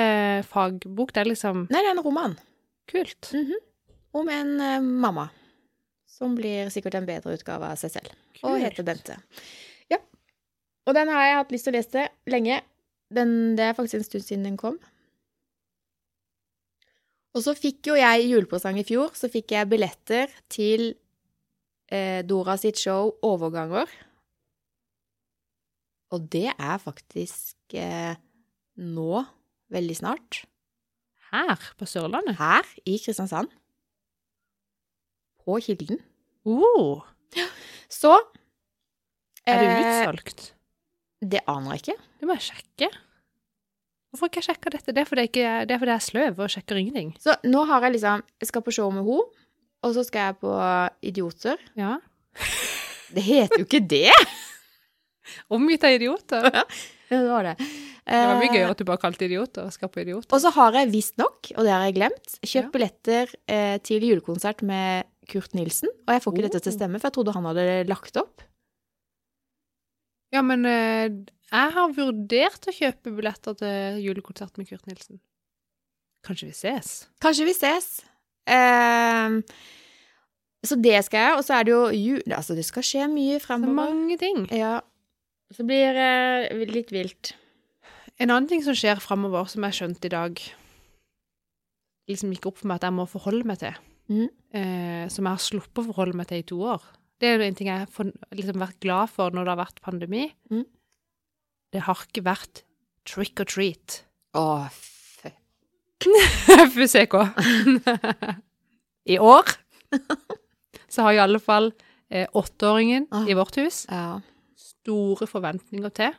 fagbok, det er liksom Nei, det er en roman kult. om en uh, mamma som blir sikkert en bedre utgave av seg selv. Kult. Og heter Bente. Ja. Og den har jeg hatt lyst til å lese lenge. Den, det er faktisk en stund siden den kom. Og så fikk jo jeg i julepresang i fjor, så fikk jeg billetter til eh, Dora sitt show Overganger. Og det er faktisk eh, nå, veldig snart, Her på Sørlandet. her i Kristiansand. På Kilden. Oh, Så er det eh, utsolgt? Det aner jeg ikke. Det må jeg sjekke. Hvorfor har ikke jeg sjekka dette? Det er fordi jeg, ikke, det er fordi jeg er sløv og sjekker ingenting. Så nå har jeg liksom Jeg skal på show med henne, og så skal jeg på Idioter. Ja. Det heter jo ikke det! Omgitt av idioter. Det var det. Det var mye Eh, gøyere at du bare kalte idioter og skal på idioter. Og så har jeg visstnok, og det har jeg glemt, kjøpt Ja. billetter eh, til julekonsert med Kurt Nilsen. Og jeg får ikke dette til å Oh. stemme, for jeg trodde han hadde lagt opp. Ja, men eh, jeg har vurdert å kjøpe billetter til julekonsert med Kurt Nilsen. Kanskje vi ses? Kanskje vi ses. Eh, så det skal jeg, og så er det jo jul... Altså, det skal skje mye fremover. Så mange ting. Ja. Så blir det eh, litt vilt. En annen ting som skjer fremover, som jeg skjønte i dag Liksom gikk opp for meg at jeg må forholde meg til. Mhm. Eh, som jeg har sluppet å forholde meg til i to år. Det er jo en ting jeg har liksom vært glad for når det har vært pandemi. Mhm. Det har ikke vært trick or treat. Å, fy. CK. I år så har i alle fall eh, åtteåringen Ah. i vårt hus Ja. store forventninger til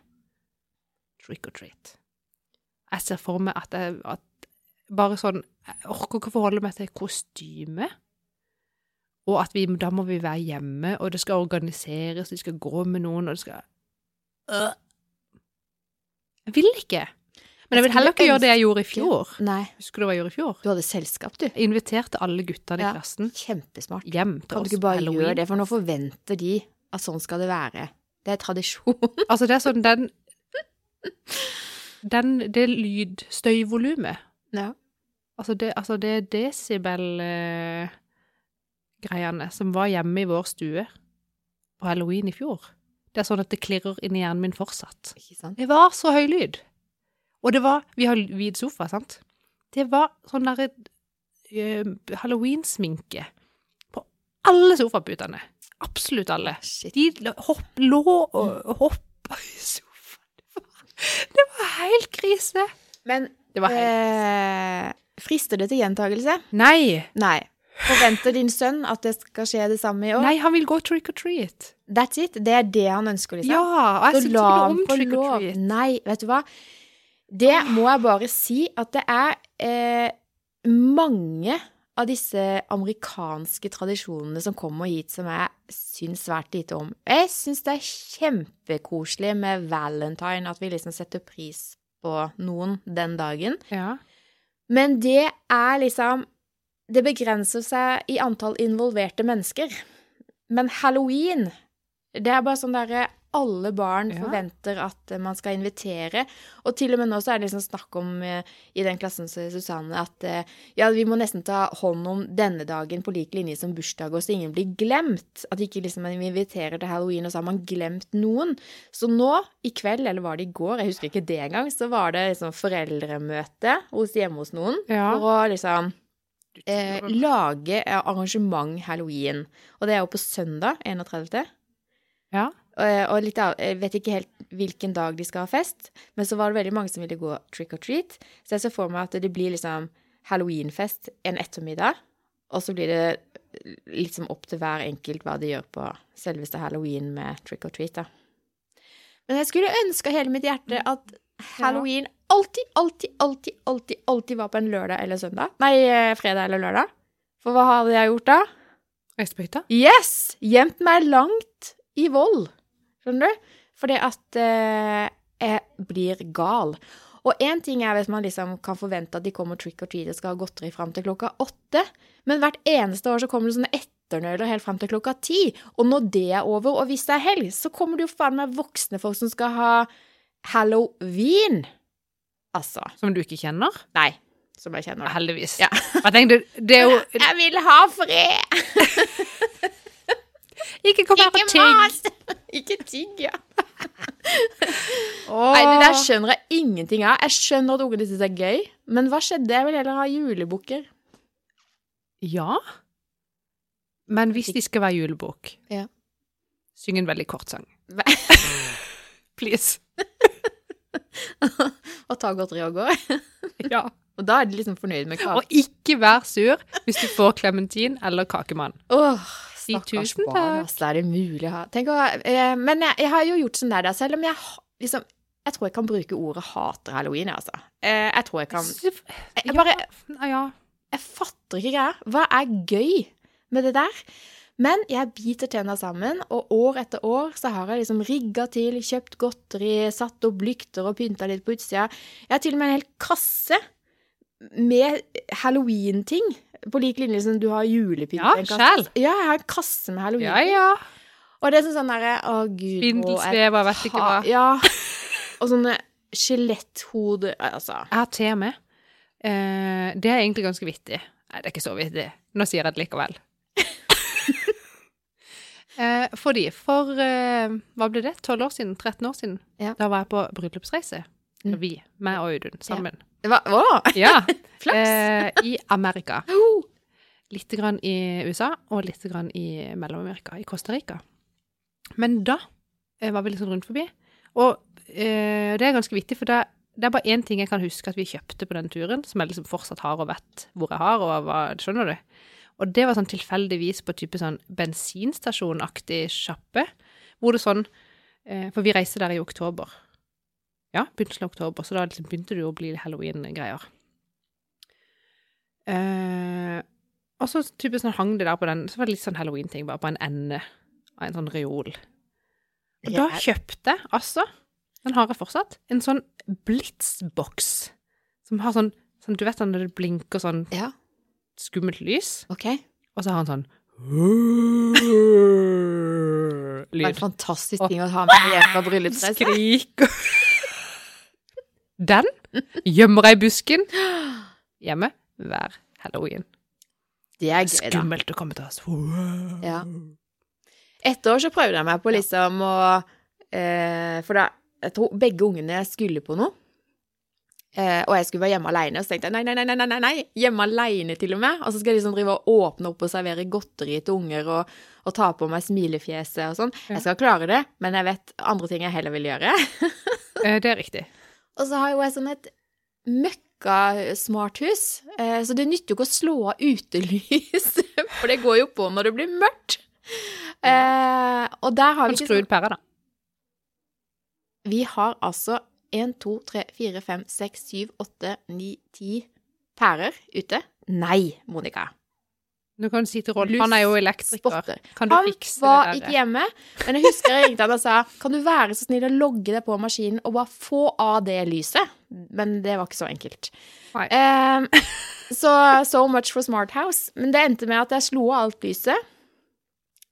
trick or treat. Jeg ser for meg at jeg at bare sånn Jeg orker ikke forholde meg til kostyme. Og at vi, da må vi være hjemme, og det skal organiseres, vi skal gå med noen, og det skal Øh. Jeg vil ikke. Men jeg vil heller ikke gjøre det jeg gjorde i fjor. Nei, Husker du hva jeg gjorde i fjor? du hadde selskap, du. Jeg inviterte alle guttene i Ja. klassen Kjempesmart. hjem til Kan oss du ikke bare halloween. gjøre det, for nå forventer de at sånn skal det være. Det er tradisjon. Altså, det er sånn den Den Det lydstøyvolumet Ja. Altså, det, altså det desibel-greiene som var hjemme i vår stue på halloween i fjor. Det er sånn at det klirrer inn i hjernen min fortsatt. Ikke sant? Det var så høy lyd. Og det var Vi har hvit sofa, sant? Det var sånn derre uh, halloween-sminke på alle sofaputene. Absolutt alle. Shit. De hopp, lå og hoppa i sofaen. Det var, helt krise. Men Det var helt eh, frister det til gjentakelse? Nei. Nei. Forventer din sønn at det skal skje det samme i år? Nei, han vil gå trick or treat. That's it. Det er det han ønsker, liksom. Ja, og jeg syns ikke noe om trick or lov. treat. Nei, vet du hva? Det må jeg bare si at det er eh, mange av disse amerikanske tradisjonene som kommer hit som jeg syns svært lite om. Jeg syns det er kjempekoselig med valentine, at vi liksom setter pris på noen den dagen. Ja. Men det er liksom Det begrenser seg i antall involverte mennesker. Men halloween, det er bare sånn derre alle barn Ja. forventer at eh, man skal invitere. Og til og med nå så er det liksom snakk om eh, i den klassen til Susanne at eh, ja, vi må nesten ta hånd om denne dagen på lik linje som bursdag, og så ingen blir glemt. At ikke liksom man inviterer til halloween, og så har man glemt noen. Så nå i kveld, eller var det i går, jeg husker ikke det engang, så var det liksom foreldremøte hos hjemme hos noen Ja. for å liksom eh, lage eh, arrangement halloween. Og det er jo på søndag 31. ja. Og, og litt av, jeg vet ikke helt hvilken dag de skal ha fest, men så var det veldig mange som ville gå trick or treat. Så jeg ser for meg at det blir liksom halloweenfest en ettermiddag, og så blir det liksom opp til hver enkelt hva de gjør på selveste halloween med trick or treat, da. Men jeg skulle ønske av hele mitt hjerte at halloween alltid, alltid, alltid, alltid, alltid var på en lørdag eller søndag. Nei, eh, fredag eller lørdag. For hva hadde jeg gjort da? Øystbøyta? Yes! Gjemt meg langt i vold. Skjønner du? Fordi at eh, jeg blir gal. Og én ting er hvis man liksom kan forvente at de kommer trick or treat og skal ha godteri fram til klokka åtte, men hvert eneste år så kommer det sånne etternøler helt fram til klokka ti. Og når det er over, og hvis det er helg, så kommer det jo faen meg voksne folk som skal ha halloween. Altså Som du ikke kjenner? Nei, som jeg kjenner. Heldigvis. Ja. Jeg tenkte, det er jo Jeg vil ha fred! Ikke kom her og tigg! Ikke tygg, ja. Nei, det der skjønner jeg ingenting av. Jeg skjønner at ungene syns det er gøy, men hva skjedde? Jeg vil heller ha julebukker. Ja. Men hvis de skal være julebok, Ja. syng en veldig kort sang. Please. Og ta godteri og gå. Ja. Og da er de liksom fornøyd med kake. Og ikke vær sur hvis du får klementin eller kakemann. Oh, Si tusen barn, takk. Er det mulig å ha eh, Men jeg, jeg har jo gjort sånn der, da, selv om jeg liksom Jeg tror jeg kan bruke ordet hater halloween, altså. Eh, jeg tror jeg kan jeg, bare. Jeg fatter ikke greia. Hva er gøy med det der? Men jeg biter tenna sammen, og år etter år så har jeg liksom rigga til, kjøpt godteri, satt opp lykter og pynta litt på utsida. Jeg har til og med en hel kasse med halloween-ting. På lik linje som du har julepynt. Ja, sjæl. Ja, jeg har en kasse med halloween. Ja, ja. Og det er sånn sånn derre Å, gud. Spindelsvever, vet ikke hva. Ja. Og sånne skjeletthoder Altså. Jeg har te med. Eh, det er egentlig ganske vittig. Nei, det er ikke så vittig. Nå sier jeg det likevel. Eh, fordi for eh, Hva ble det? 12 år siden? 13 år siden? Ja. Da var jeg på bryllupsreise. Mm. Vi, meg og Audun, sammen. Var Å! Ja. Flaks! eh, I Amerika. Litt grann i USA, og litt grann i Mellom-Amerika, i Costa Rica. Men da eh, var vi sånn rundt forbi. Og eh, det er ganske vittig, for det, det er bare én ting jeg kan huske at vi kjøpte på den turen, som jeg liksom fortsatt har og vet hvor jeg har, og hva Skjønner du? Og det var sånn tilfeldigvis på type sånn bensinstasjonaktig sjappe, hvor det sånn eh, For vi reiste der i oktober. Ja, begynnelsen av oktober, så da liksom begynte det jo å bli halloween-greier. Eh, og så typisk sånn hang det der på den, så var det litt sånn halloween-ting, bare på en ende av en sånn reol. Og da kjøpte jeg altså, den har jeg fortsatt, en sånn blitzboks som har sånn, sånn Du vet sånn når det blinker sånn Ja, skummelt lys, Okay. og så har han sånn Det var en fantastisk ting å ha med hjem fra bryllupsreise. Skrik. Den gjemmer jeg i busken hjemme hver halloween. Det er gøy, da. Skummelt å komme til oss. Ja. Et år så prøvde jeg meg på liksom å eh, For da Jeg tror begge ungene skulle på noe. Eh, og jeg skulle være hjemme alene, og så tenkte jeg nei, nei, nei, nei, nei, nei, hjemme alene til og med. Og så skal jeg liksom drive og åpne opp og servere godteri til unger og, og ta på meg smilefjeset og sånn. Ja. Jeg skal klare det, men jeg vet andre ting jeg heller vil gjøre. Eh, Det er riktig. Og så har jo jeg sånn et møkka smarthus, eh, så det nytter jo ikke å slå av utelys, for det går jo på når det blir mørkt. Eh, og der har vi ikke skru ut pæra, da. Vi har altså 1, 2, 3, 4, 5, 6, 7, 8, 9, 10 pærer ute. Nei, Monica. Du kan si til Rolf, han er jo elektriker. Kan du Han fikse var ikke hjemme, men jeg husker jeg ringte han og sa Kan du være så snill å logge deg på maskinen og bare få av det lyset? Men det var ikke så enkelt. Um, så so much for Smart House. Men det endte med at jeg slo av alt lyset.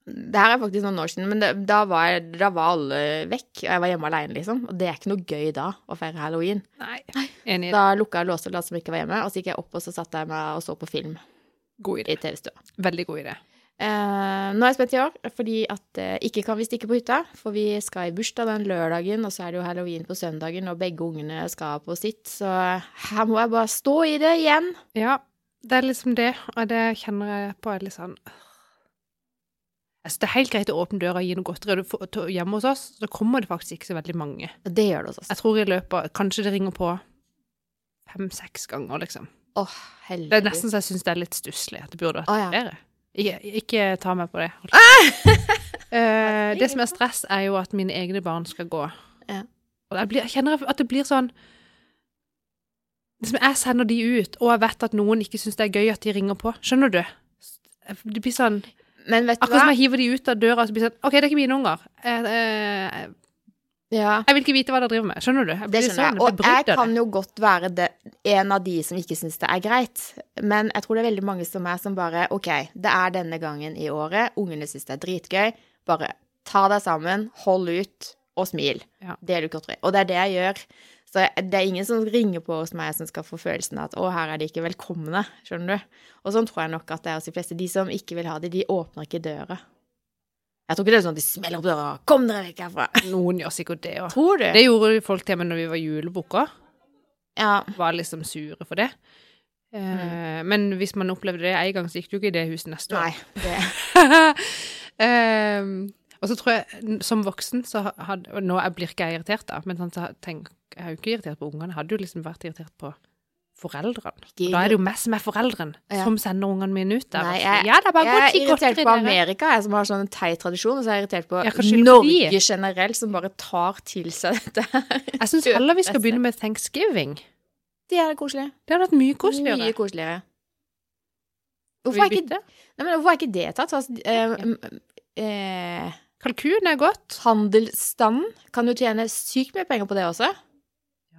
Det her er faktisk noen år siden, men det, da, var da var alle vekk, og jeg var hjemme alene, liksom. Og det er ikke noe gøy da, å feire halloween. Nei. Enig. Da lukka jeg låste og lot som ikke var hjemme, og så gikk jeg opp og så satt jeg meg og så på film God idé. i TV-stua. Veldig god idé. Eh, nå er jeg spent i år, fordi at eh, ikke kan vi stikke på hytta. For vi skal i bursdag den lørdagen, og så er det jo halloween på søndagen, og begge ungene skal på sitt. Så her må jeg bare stå i det igjen. Ja, det er liksom det, og det kjenner jeg på litt sånn Altså, det er helt greit å åpne døra og gi noe godteri hjemme hos oss, så kommer det faktisk ikke så veldig mange. Det gjør det hos oss. Jeg tror i løpet Kanskje det ringer på fem-seks ganger, liksom. Åh, Det er nesten så jeg syns det er litt stusslig at det burde vært Å, ja. flere. Ikke, ikke ta meg på det. Eh, det som er stress, er jo at mine egne barn skal gå. Ja. Og jeg, blir, jeg kjenner at det blir sånn liksom Jeg sender de ut, og jeg vet at noen ikke syns det er gøy at de ringer på. Skjønner du? Det blir sånn Men vet du Akkurat som jeg hiver de ut av døra, og så blir det sånn OK, det er ikke mine unger. Jeg, eh, Ja, jeg vil ikke vite hva dere driver med. Skjønner du? Jeg det skjønner sånn, jeg. Og jeg kan jo godt være det, en av de som ikke syns det er greit. Men jeg tror det er veldig mange som er som bare OK, det er denne gangen i året. Ungene syns det er dritgøy. Bare ta deg sammen, hold ut og smil. Ja. Del ut godteri. Og det er det jeg gjør. Så det er ingen som ringer på hos meg som skal få følelsen av at 'å, her er de ikke velkomne', skjønner du. Og sånn tror jeg nok at det er hos de fleste. De som ikke vil ha det, de åpner ikke døra. Jeg tror ikke det er sånn at de smeller opp døra 'kom dere vekk herfra'. Noen gjør sikkert det òg. Tror du? Det gjorde folk til meg når vi var julebukker. Ja. Var liksom sure for det. Eh, Men hvis man opplevde det en gang, så gikk du ikke i det huset neste år. Nei. Det Ehm, og så tror jeg, som voksen, så hadde og Nå jeg blir ikke jeg irritert, da, men sånn, så tenk, jeg er jo ikke irritert på ungene. Jeg hadde jo liksom vært irritert på foreldrene. Ikke- Da er det jo meg som er foreldren, Ja. som sender ungene mine ut der. Nei, jeg- ja, det er bare Jeg er irritert på. Amerika, jeg som har sånn teit tradisjon, og så er jeg irritert på jeg de. Norge generelt, som bare tar til seg dette her. Jeg syns heller vi skal begynne med thanksgiving. Det er koselig. Det hadde vært mye Mye koseligere. koseligere. Hvorfor er, ikke, nei, men hvorfor er ikke det tatt? Altså, eh, eh, Kalkun er godt. handelsstanden kan jo tjene sykt mye penger på det også.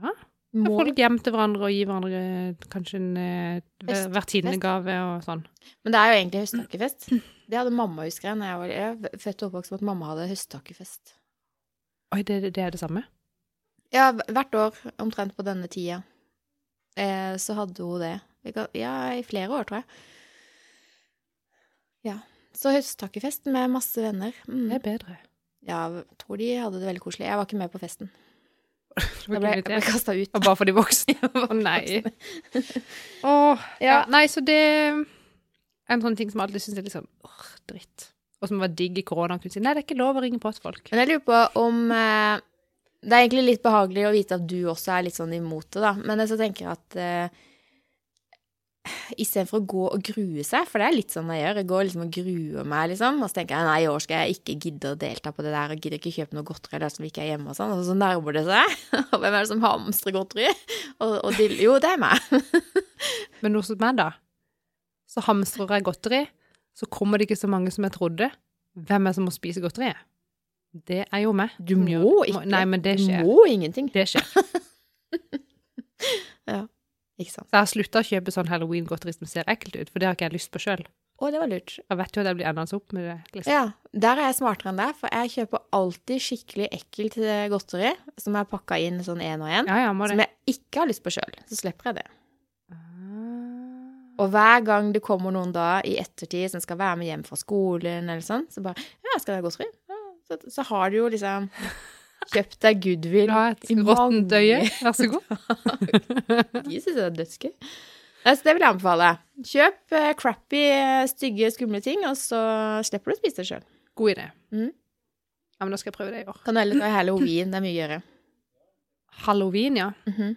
Ja. Må, Folk hjem til hverandre og gi hverandre eh, kanskje en eh, Fest- vertinnegave og sånn. men det er jo egentlig høsttakkefest. Det hadde mamma, husker jeg, når jeg var jeg født og oppvokst med at mamma hadde høsttakkefest. Oi, det, det er det samme? Ja, hvert år, omtrent på denne tida, eh, så hadde hun det. Ja, i flere år, tror jeg. Ja. Så høsttakkefest med masse venner. Mm. Det er bedre. Ja, tror de hadde det veldig koselig. Jeg var ikke med på festen. Jeg ble, jeg ble kasta ut. Og bare for de voksne. Å nei. Åh, ja. Nei, så det er en sånn ting som alltid syns er litt sånn åh, dritt. Og som var digg i korona. Kunne si nei, det er ikke lov å ringe på til folk. Men jeg lurer på om eh, Det er egentlig litt behagelig å vite at du også er litt sånn imot det, da. Men jeg så tenker at eh, istedenfor å gå og grue seg, for det er litt sånn jeg gjør, jeg går liksom og gruer meg, liksom, og så tenker jeg nei, i år skal jeg ikke gidde å delta på det der, og gidder ikke kjøpe noe godteri der som ikke er hjemme og sånn, og så nærmer det seg, og hvem er det som hamstrer godteri? Og, og de, jo, det er meg. Men hos meg, da, så hamstrer jeg godteri. Så kommer det ikke så mange som jeg trodde. Hvem er det som må spise godteriet? Det er jo meg. Du må ikke. Nei, men det Du skjer. må ingenting. Det skjer. Ikke sant. Så jeg har slutta å kjøpe sånn halloween-godteri som ser ekkelt ut, for det har ikke jeg lyst på sjøl. Å, det var lurt. Jeg vet jo at jeg blir endende opp med det. Liksom. Ja, der er jeg smartere enn deg, for jeg kjøper alltid skikkelig ekkelt godteri som er pakka inn sånn én og én, Ja, ja, som jeg ikke har lyst på sjøl. Så slipper jeg det. Ah. Og hver gang det kommer noen da i ettertid som skal være med hjem fra skolen eller sånn, så bare Ja, skal det ha godteri? Ja, så, så har du jo liksom kjøpt deg goodwill du ha et råttent øye? Vær så god. De syns jeg er dødsgøy. Så det vil jeg anbefale. Kjøp eh, crappy, eh, stygge, skumle ting, og så slipper du å spise det sjøl. God idé. Mm. Ja, men da skal jeg prøve det i år. Kan du heller ta halloween, det er mye gøyere. Halloween, ja. Mhm.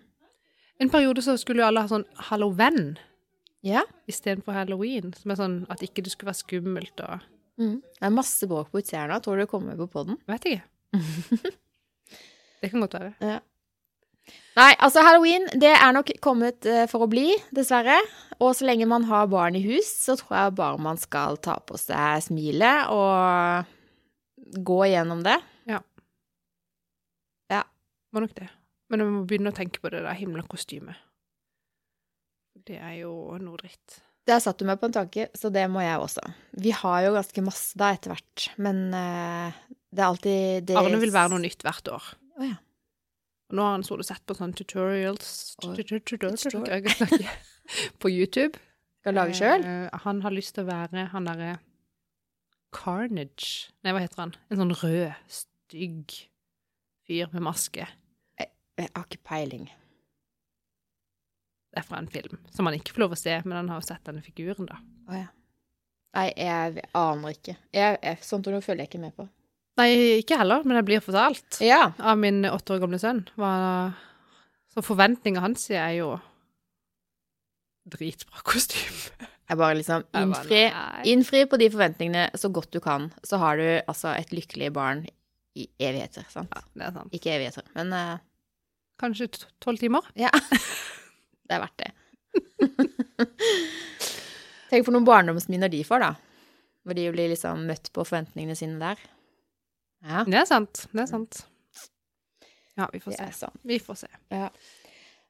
En periode så skulle jo alle ha sånn halloween Ja. istedenfor halloween, som er sånn at ikke det skulle være skummelt og mm. Det er masse bråk på utsida nå. Tror du det kommer på poden? Vet ikke. Det kan godt være. Ja. Nei, altså halloween det er nok kommet eh, for å bli, dessverre. Og så lenge man har barn i hus, så tror jeg bare man skal ta på seg smilet og gå igjennom det. Ja. Det var nok det. Men vi må begynne å tenke på det der himmelkostymet. Det er jo noe dritt. Der satte du meg på en tanke, så det må jeg også. Vi har jo ganske masse da etter hvert, men eh, det er alltid det Arne vil være noe nytt hvert år. Å ja. Og nå har han sittet og sett på sånne tutorials på YouTube. Skal lage sjøl. Eh, han har lyst til å være han derre Carnage Nei, hva heter han? En sånn rød, stygg fyr med maske. Jeg har ikke peiling. Det er fra en film som han ikke får lov å se, men han har jo sett denne figuren, da. Oh, ja. Nei, jeg aner ikke. Jeg, jeg, sånt noe følger jeg ikke med på. Nei, ikke heller, men jeg blir fortalt Ja. av min åtte år gamle sønn. Så forventninga hans er jo dritbra kostyme. Jeg bare liksom innfri, innfri på de forventningene så godt du kan, så har du altså et lykkelig barn i evigheter, sant? Ja, det er sant. Ikke evigheter, men uh, Kanskje tolv timer? ja. det er verdt det. Tenk for noen barndomsminner de får, da. Hvor de blir liksom møtt på forventningene sine der. Ja, Det er sant. Det er sant. Ja, vi får se. Sånn. Vi får se.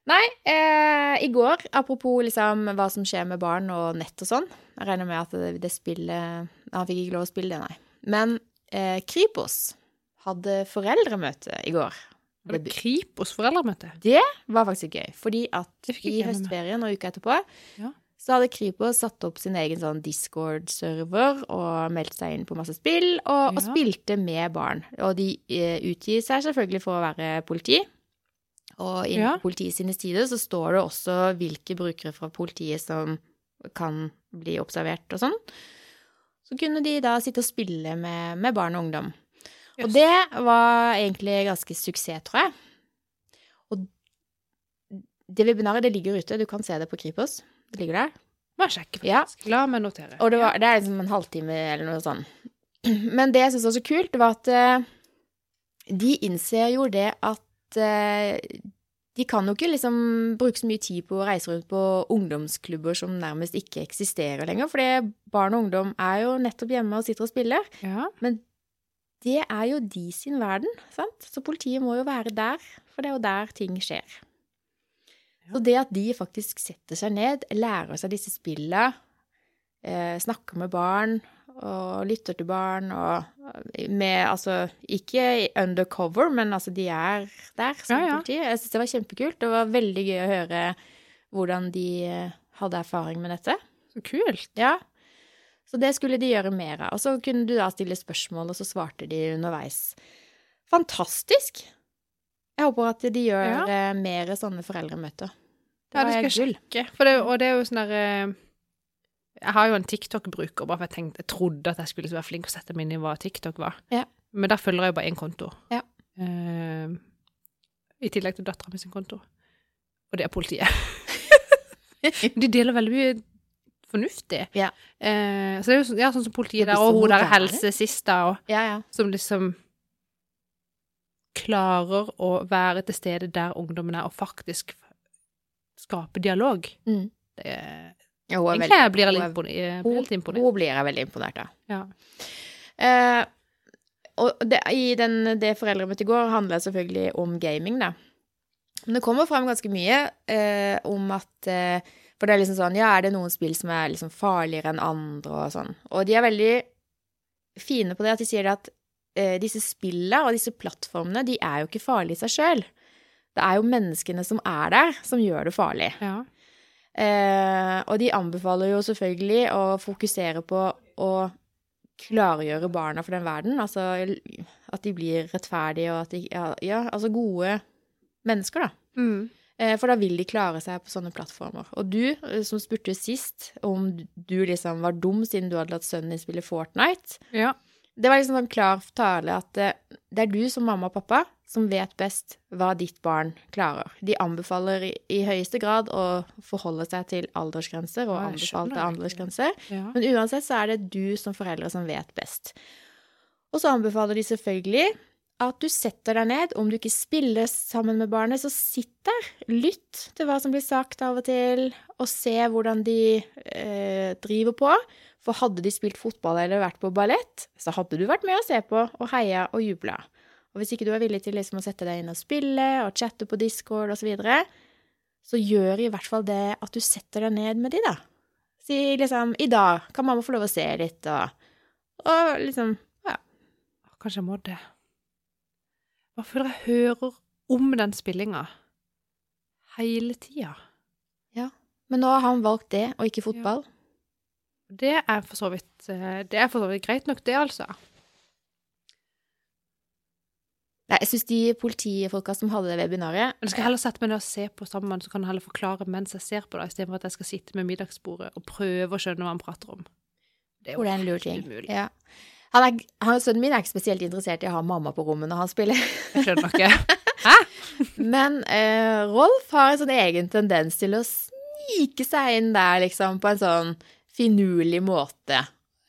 Nei, eh, i går, apropos liksom hva som skjer med barn og nett og sånn Jeg regner med at det, det spillet Han fikk ikke lov å spille det, nei. Men eh, Kripos hadde foreldremøte i går. Var det Kripos foreldremøte? Det var faktisk gøy, fordi at i høstferien og uka etterpå Ja. Så hadde Kripos satt opp sin egen sånn Discord-server og meldt seg inn på masse spill, og, og spilte med barn. Og de eh, utgir seg selvfølgelig for å være politi. Og innen Ja. politiet sine sider så står det også hvilke brukere fra politiet som kan bli observert og sånn. Så kunne de da sitte og spille med, med barn og ungdom. Og det var egentlig ganske suksess, tror jeg. Og det webinaret, det ligger ute. Du kan se det på Kripos. Det ligger der. Sjekke, Ja. faktisk. La meg notere. Og det, var, det er liksom en halvtime eller noe sånt. Men det jeg syns var så kult, det var at eh, de innser jo det at eh, de kan jo ikke liksom bruke så mye tid på å reise rundt på ungdomsklubber som nærmest ikke eksisterer lenger, for barn og ungdom er jo nettopp hjemme og sitter og spiller. Ja. Men det er jo de sin verden, sant? Så politiet må jo være der, for det er jo der ting skjer. Så det at de faktisk setter seg ned, lærer seg disse spillene, eh, snakker med barn og lytter til barn og med Altså ikke undercover, men altså de er der som Ja, ja. politi. Jeg syns det var kjempekult. Det var veldig gøy å høre hvordan de eh, hadde erfaring med dette. Så kult. Ja. Så det skulle de gjøre mer av. Og så kunne du da stille spørsmål, og så svarte de underveis. Fantastisk! Jeg håper at de gjør Ja. eh, mer sånne foreldremøter. Det Ja, det skal jeg sjekke. Og det er jo sånn derre Jeg har jo en TikTok-bruker, bare for jeg tenkte Jeg trodde at jeg skulle være flink å sette meg inn i hva TikTok var. Ja. Men der følger jeg jo bare én konto. Ja. Uh, I tillegg til dattera mi sin konto. Og det er politiet. De deler veldig mye fornuftig. Ja. Uh, så det er jo sånn, ja, sånn som politiet der, og hun der og Ja, ja. som liksom klarer å være til stede der ungdommen er, og faktisk skape dialog. Mm. Det Ja, hun egentlig veldig- blir jeg hun litt er- imponert. hun blir jeg veldig imponert av. Ja. Eh, og det, i den, det foreldremøtet i går handla selvfølgelig om gaming, da. Men det kommer frem ganske mye eh, om at eh, For det er liksom sånn Ja, er det noen spill som er liksom farligere enn andre, og sånn. Og de er veldig fine på det, at de sier det at disse spillene og disse plattformene, de er jo ikke farlige i seg sjøl. Det er jo menneskene som er der, som gjør det farlig. ja. Eh, og de anbefaler jo selvfølgelig å fokusere på å klargjøre barna for den verden. Altså at de blir rettferdige, og at de Ja, ja altså gode mennesker, da. Mm. Eh, for da vil de klare seg på sånne plattformer. Og du, eh, som spurte sist om du liksom var dum siden du hadde latt sønnen din spille Fortnite, ja. Det var liksom en klar tale at eh, det er du som mamma og pappa som vet best hva ditt barn klarer. De anbefaler i, høyeste grad å forholde seg til aldersgrenser og anbefalte aldersgrenser. ja. Men uansett så er det du som foreldre som vet best. Og så anbefaler de selvfølgelig at du setter deg ned. Om du ikke spiller sammen med barnet, så sitt der. Lytt til hva som blir sagt av og til, og se hvordan de eh, driver på. For hadde de spilt fotball eller vært på ballett, så hadde du vært med å se på og heia og jubla. Og hvis ikke du er villig til liksom å sette deg inn og spille og chatte på Discord osv., så, videre, så gjør i hvert fall det at du setter deg ned med de, da. Si liksom 'I dag kan mamma få lov å se litt', og, og liksom Ja. Kanskje jeg må det. Hva føler jeg hører om den spillinga hele tida. Men nå har han valgt det, og ikke fotball. Det er for så vidt eh, Det er for så vidt greit nok, det, altså. Nei, jeg syns de politifolka som hadde det webinaret Du skal heller sette meg ned og se på sammen, så kan jeg heller forklare mens jeg ser på det, istedenfor at jeg skal sitte med middagsbordet og prøve å skjønne hva han prater om. Det er jo det er en lur ting. umulig. Ja. Han er, han, sønnen min er ikke spesielt interessert i å ha mamma på rommet når han spiller. Jeg skjønner ikke. Men uh, Rolf har en sånn egen tendens til å snike seg inn der, liksom, på en sånn finurlig måte.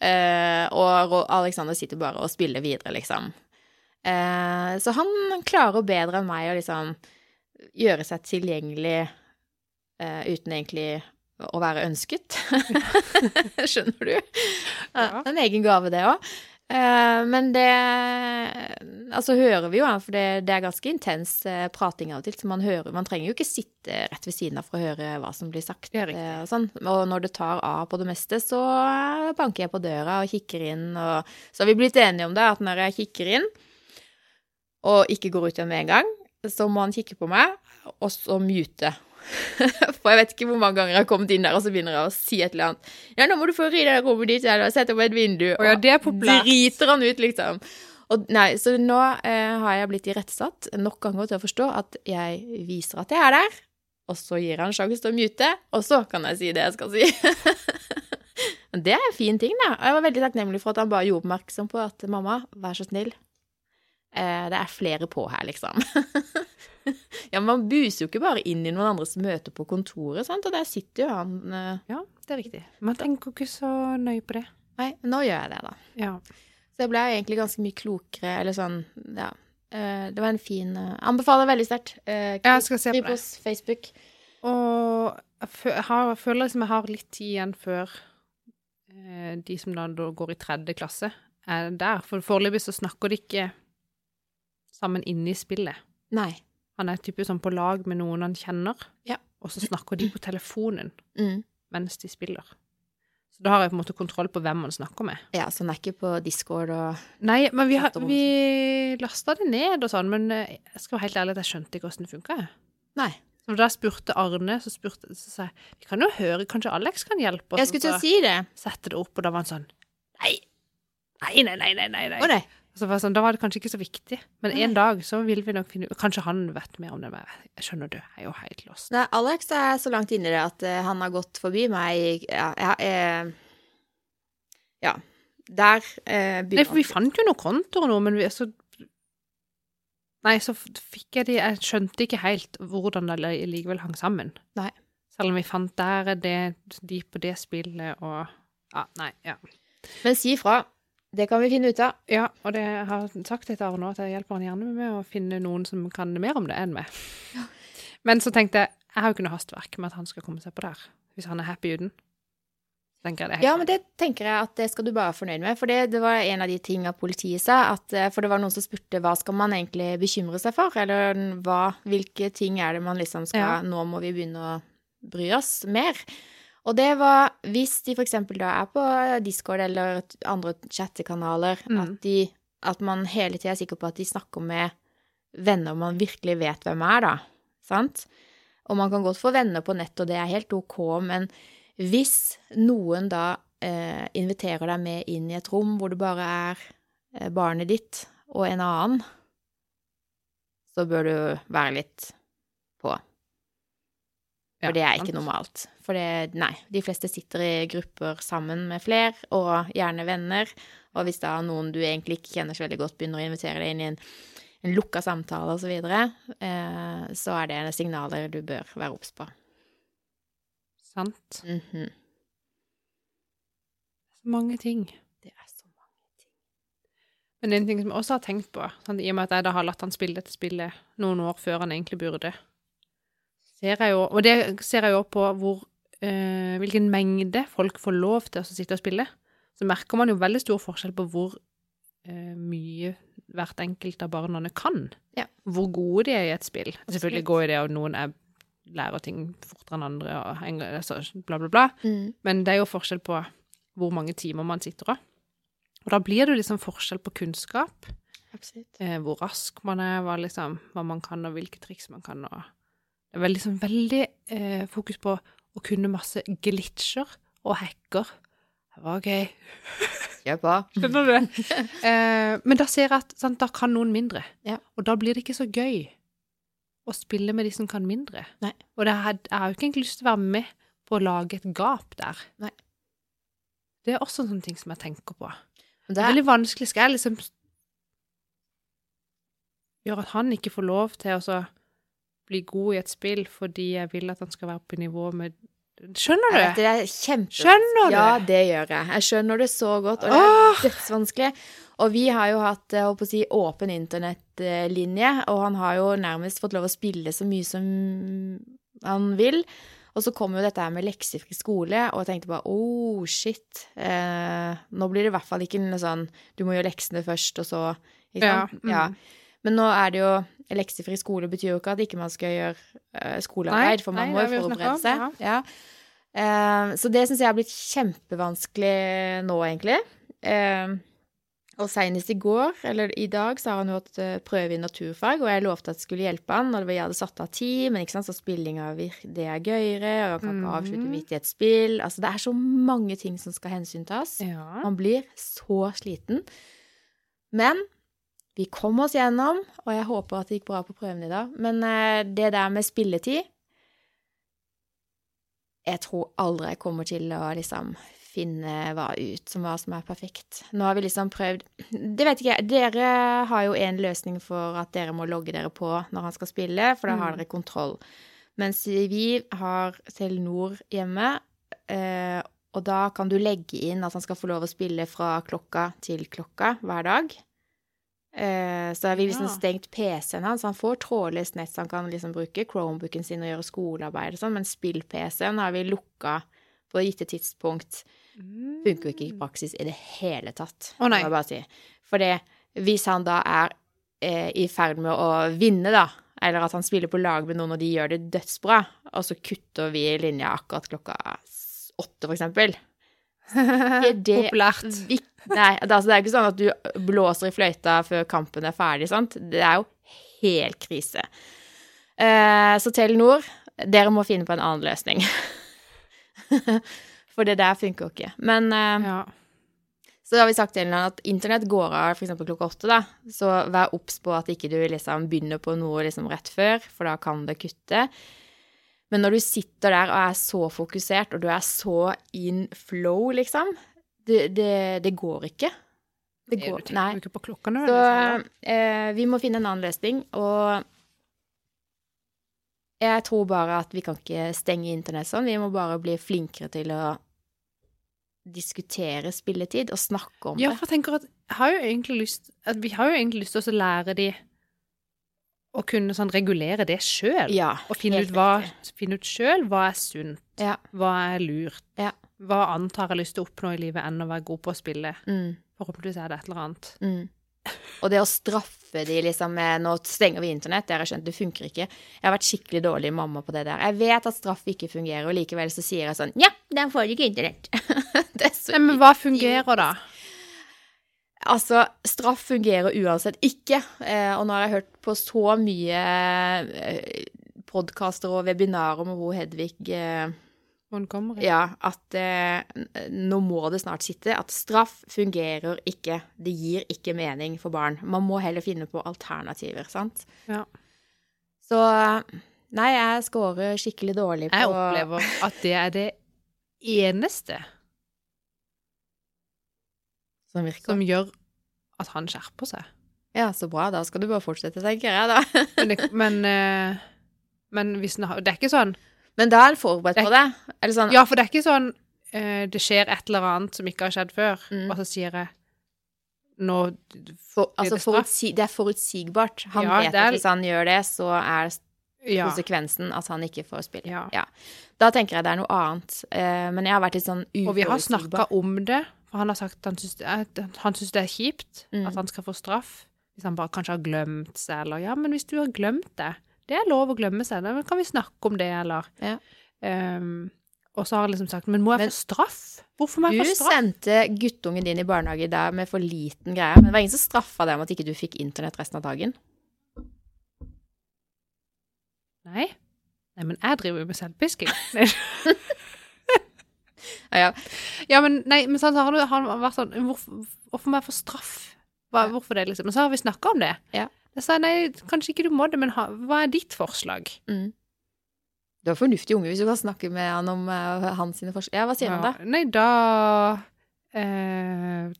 Eh, og Alexander sitter bare og spiller videre, liksom. Eh, så han klarer bedre enn meg å liksom gjøre seg tilgjengelig eh, uten egentlig å være ønsket. Skjønner du? Ja. En egen gave, det òg. Men det Altså hører vi jo, for det, det er ganske intens eh, prating av og til. Så man hører Man trenger jo ikke sitte rett ved siden av for å høre hva som blir sagt. Eh, Og, sånn. og når det tar av på det meste, så eh, banker jeg på døra og kikker inn. Og så har vi blitt enige om det, at når jeg kikker inn, og ikke går ut igjen med en gang, så må han kikke på meg, og så mute. For jeg vet ikke hvor mange ganger jeg har kommet inn der, og så begynner jeg å si et eller annet. Ja, nå må du få ri det rommet ditt, eller sette opp et vindu. Og ja, det er populært. driter han ut, liksom. Og nei, så nå eh, har jeg blitt irettesatt nok ganger til å forstå at jeg viser at jeg er der, og så gir han sjanse til å mute, og så kan jeg si det jeg skal si. Det er en fin ting, da. Og jeg var veldig takknemlig for at han bare gjorde oppmerksom på at mamma, vær så snill, eh, det er flere på her, liksom. ja, men man buser jo ikke bare inn i noen andres møte på kontoret, sant, og der sitter jo han uh... Ja, det er riktig. Man tenker jo ikke så nøye på det. Nei, nå gjør jeg det, da. Ja. Så jeg ble egentlig ganske mye klokere, eller sånn, ja. Uh, det var en fin uh, Anbefaler veldig sterkt. Uh, Ja, jeg skal se på det. Kripos, Facebook. Og jeg har, jeg føler liksom jeg har litt tid igjen før de som da går i tredje klasse, er der. For foreløpig så snakker de ikke sammen inne i spillet. Nei. Han er typisk sånn på lag med noen han kjenner, Ja. og så snakker de på telefonen Mm. mens de spiller. Så da har jeg på en måte kontroll på hvem han snakker med. Ja, så han er ikke på Discord og Nei, men vi, har, vi lasta det ned og sånn, men eh, jeg skal være helt ærlig at jeg skjønte ikke åssen det funka. Nei. Så da spurte Arne, så spurte så sa jeg vi kan jo høre, kanskje Alex kan hjelpe oss? Jeg skulle til å si det. sette det opp, og da var han sånn Nei, nei, nei, nei, nei, nei. nei. Å. Så var sånn, da var det kanskje ikke så viktig. Men en Nei. dag så vil vi nok finne ut Kanskje han vet mer om det, men jeg skjønner du, jeg er jo helt lost. Nei, Alex er så langt inni det at uh, han har gått forbi meg Ja, ja, uh, ja. Der eh, Nei, for vi fant jo noen kontoer noe, men vi, så Nei, så fikk jeg de Jeg skjønte ikke helt hvordan det likevel hang sammen. Nei. Selv om vi fant der er det, de på det spillet og Ja, nei, ja. Men si ifra. Det kan vi finne ut av. Ja, og det jeg har sagt til Arne at jeg hjelper han gjerne med å finne noen som kan mer om det enn meg. Men så tenkte jeg, jeg har jo ikke noe hastverk med at han skal komme seg på der, hvis han er happy uten. Ja, men det tenker jeg at det skal du bare være fornøyd med. For det, det var en av de tinga politiet sa. At, eh, for det var noen som spurte hva skal man egentlig bekymre seg for? Eller hva, hvilke ting er det man liksom skal Ja. Nå må vi begynne å bry oss mer. Og det var hvis de for eksempel da er på Discord eller andre chattekanaler, Mm. at, de, at man hele tida er sikker på at de snakker med venner man virkelig vet hvem er, da. Sant? Og man kan godt få venner på nett, og det er helt ok, men hvis noen da eh, inviterer deg med inn i et rom hvor det bare er eh, barnet ditt og en annen, så bør du være litt på. For det er ikke normalt. For det, nei, de fleste sitter i grupper sammen med fler, og gjerne venner. Og hvis da noen du egentlig ikke kjenner så veldig godt, begynner å invitere deg inn i en, en lukka samtale osv., så, videre, eh, så er det signaler du bør være obs på. sant. Mhm. Så mange ting. Det er så mange ting. Men det er en ting som jeg også har tenkt på, sant, i og med at jeg da har latt han spille dette spillet noen år før han egentlig burde, ser jeg jo, og det ser jeg jo på hvor, eh, hvilken mengde folk får lov til å sitte og spille, så merker man jo veldig stor forskjell på hvor eh, mye hvert enkelt av barna kan. Ja. Hvor gode de er i et spill. Selvfølgelig går jo det, og noen er, lærer ting fortere enn andre, og altså, bla, bla, bla. Mm. Men det er jo forskjell på hvor mange timer man sitter av. Og da blir det jo liksom forskjell på kunnskap, Absolutt. eh, hvor rask man er, hva, liksom, hva man kan, og hvilke triks man kan. Og veldig, liksom, veldig eh, fokus på å kunne masse glitcher og hacker. Det var gøy. Kjør på. Skjønner du? eh, men da ser jeg at sant, da kan noen mindre. Ja. Og da blir det ikke så gøy å spille med de som kan mindre. Nei. Og det er, jeg har jo ikke egentlig lyst til å være med på å lage et gap der. Nei. Det er også en sånn ting som jeg tenker på. Det Det er er, veldig vanskelig. Skal jeg liksom gjøre at han ikke får lov til å så bli god i et spill fordi jeg vil at han skal være på nivå med Skjønner vet, du? det er kjempe... Skjønner du? Ja, det gjør jeg. Jeg skjønner det så godt, og det er dødsvanskelig. Og vi har jo hatt holdt på å si, åpen internettlinje, og han har jo nærmest fått lov å spille så mye som han vil. Og så kom jo dette her med leksefri skole, og jeg tenkte bare oh, shit. Eh, nå blir det i hvert fall ikke noe sånn du må gjøre leksene først, og så ikke Ja, mm. ja. Men nå er det jo Leksefri skole betyr jo ikke at ikke man skal gjøre eh, skolearbeid, Nei, for man nei, må det jo forberede seg. Ja. Eh, så det syns jeg har blitt kjempevanskelig nå, egentlig. Eh, Og senest i går, eller i dag, så har han jo hatt prøve i naturfag, og jeg lovte at jeg skulle hjelpe han, og jeg hadde satt av tid, men ikke sant, så spillinga det er gøyere, og han kan ikke avslutte Mhm. midt i et spill. Altså, det er så mange ting som skal hensyntas. Ja. Man blir så sliten. Men vi kom oss gjennom, og jeg håper at det gikk bra på prøven i dag. Men eh, det der med spilletid Jeg tror aldri jeg kommer til å liksom finne hva ut som hva som er perfekt. Nå har vi liksom prøvd Det vet ikke jeg. Dere har jo en løsning for at dere må logge dere på når han skal spille, for da har Mm. dere kontroll. Mens vi har Telenor hjemme, eh, og da kan du legge inn at han skal få lov å spille fra klokka til klokka hver dag. Eh, så har vi liksom Ja. stengt PC-en hans. Han får trådløst nett så han kan liksom bruke Chromebooken sin og gjøre skolearbeid og sånn, men spill-PC-en har vi lukka på et gitte tidspunkt. Funker jo ikke i praksis i det hele tatt. Å, nei. si. For det, hvis han da er eh, i ferd med å vinne, da, eller at han spiller på lag med noen og de gjør det dødsbra, og så kutter vi linja akkurat klokka åtte, for eksempel. Det Populært. Nei, det, altså, det er ikke sånn at du blåser i fløyta før kampen er ferdig, sant? Det er jo helt krise. Eh, så Telenor, dere må finne på en annen løsning. For det der funker jo ikke. Men eh, Ja. så har vi sagt til at internett går av f.eks. klokka åtte, da. Så vær obs på at ikke du liksom begynner på noe liksom rett før, for da kan det kutte. Men når du sitter der og er så fokusert, og du er så in flow, liksom Det, det, det går ikke. Det går tenker Nei. ikke på klokka nå. Så eh, vi må finne en annen løsning, og jeg tror bare at vi kan ikke stenge internett sånn. Vi må bare bli flinkere til å diskutere spilletid og snakke om Ja, det. for jeg tenker at, har jo egentlig lyst, at vi har jo egentlig lyst til å lære de å kunne sånn regulere det sjøl. Ja, Og finne ut, hva, finne ut sjøl hva er sunt, Ja. hva er lurt. Ja. Hva antar jeg lyst til å oppnå i livet enn å være god på å spille? Mm, Forhåpentligvis er det et eller annet. mm. Og det å straffe de liksom med Nå stenger vi internett, det har jeg skjønt, det funker ikke. Jeg har vært skikkelig dårlig mamma på det der. Jeg vet at straff ikke fungerer, og likevel så sier jeg sånn Ja, den får ikke internett. det er så Nei, men hva fungerer da? Altså, straff fungerer uansett ikke. Eh, og nå har jeg hørt på så mye eh, podkaster og webinarer med hun Hedvig eh? Ja, at nå må det snart sitte. At straff fungerer ikke. Det gir ikke mening for barn. Man må heller finne på alternativer, sant? Ja. Så Nei, jeg scorer skikkelig dårlig på Jeg opplever at det er det eneste Som virker. som gjør at han skjerper seg. Ja, så bra. Da skal du bare fortsette, tenker jeg, da. Men, det, men, eh, men hvis den har Det er ikke sånn Men da er han forberedt på det. Eller sånn Ja, for det er ikke sånn eh, det skjer et eller annet som ikke har skjedd før, Mm. og så sier jeg nå for, altså, forutsi det er forutsigbart. Han Ja, vet er- at hvis han gjør det, så er Ja. konsekvensen at han ikke får spille. ja. Da tenker jeg det er noe annet. Eh, men jeg har vært litt sånn uforutsigbar. Og vi har snakka om det, for han har sagt at han syns det, er- han syns det kjipt Mm. at han skal få straff. Hvis han bare kanskje har glemt seg, eller Ja, men hvis du har glemt det, det er lov å glemme seg, da kan vi snakke om det, eller Ja. um, Og så har han liksom sagt Men må jeg Men- få straff? Hvorfor må jeg få straff? Du sendte guttungen din i barnehage i dag med for liten greie, men det var ingen som straffa deg om at ikke du fikk internett resten av dagen. Nei. Nei, men jeg driver jo med selvpisking. Ja, ja. Ja, men nei, men sånn, så har du, har han vært sånn Hvorfor, hvorfor må jeg få straff? Hva, Ja. hvorfor det, liksom? Men så har vi snakka om det. Ja. Jeg sa nei, kanskje ikke du må det, men ha, hva er ditt forslag? Mm. Du er fornuftig unge hvis du kan snakke med han om uh, hans forslag. Ja, hva sier han da? Nei, da eh,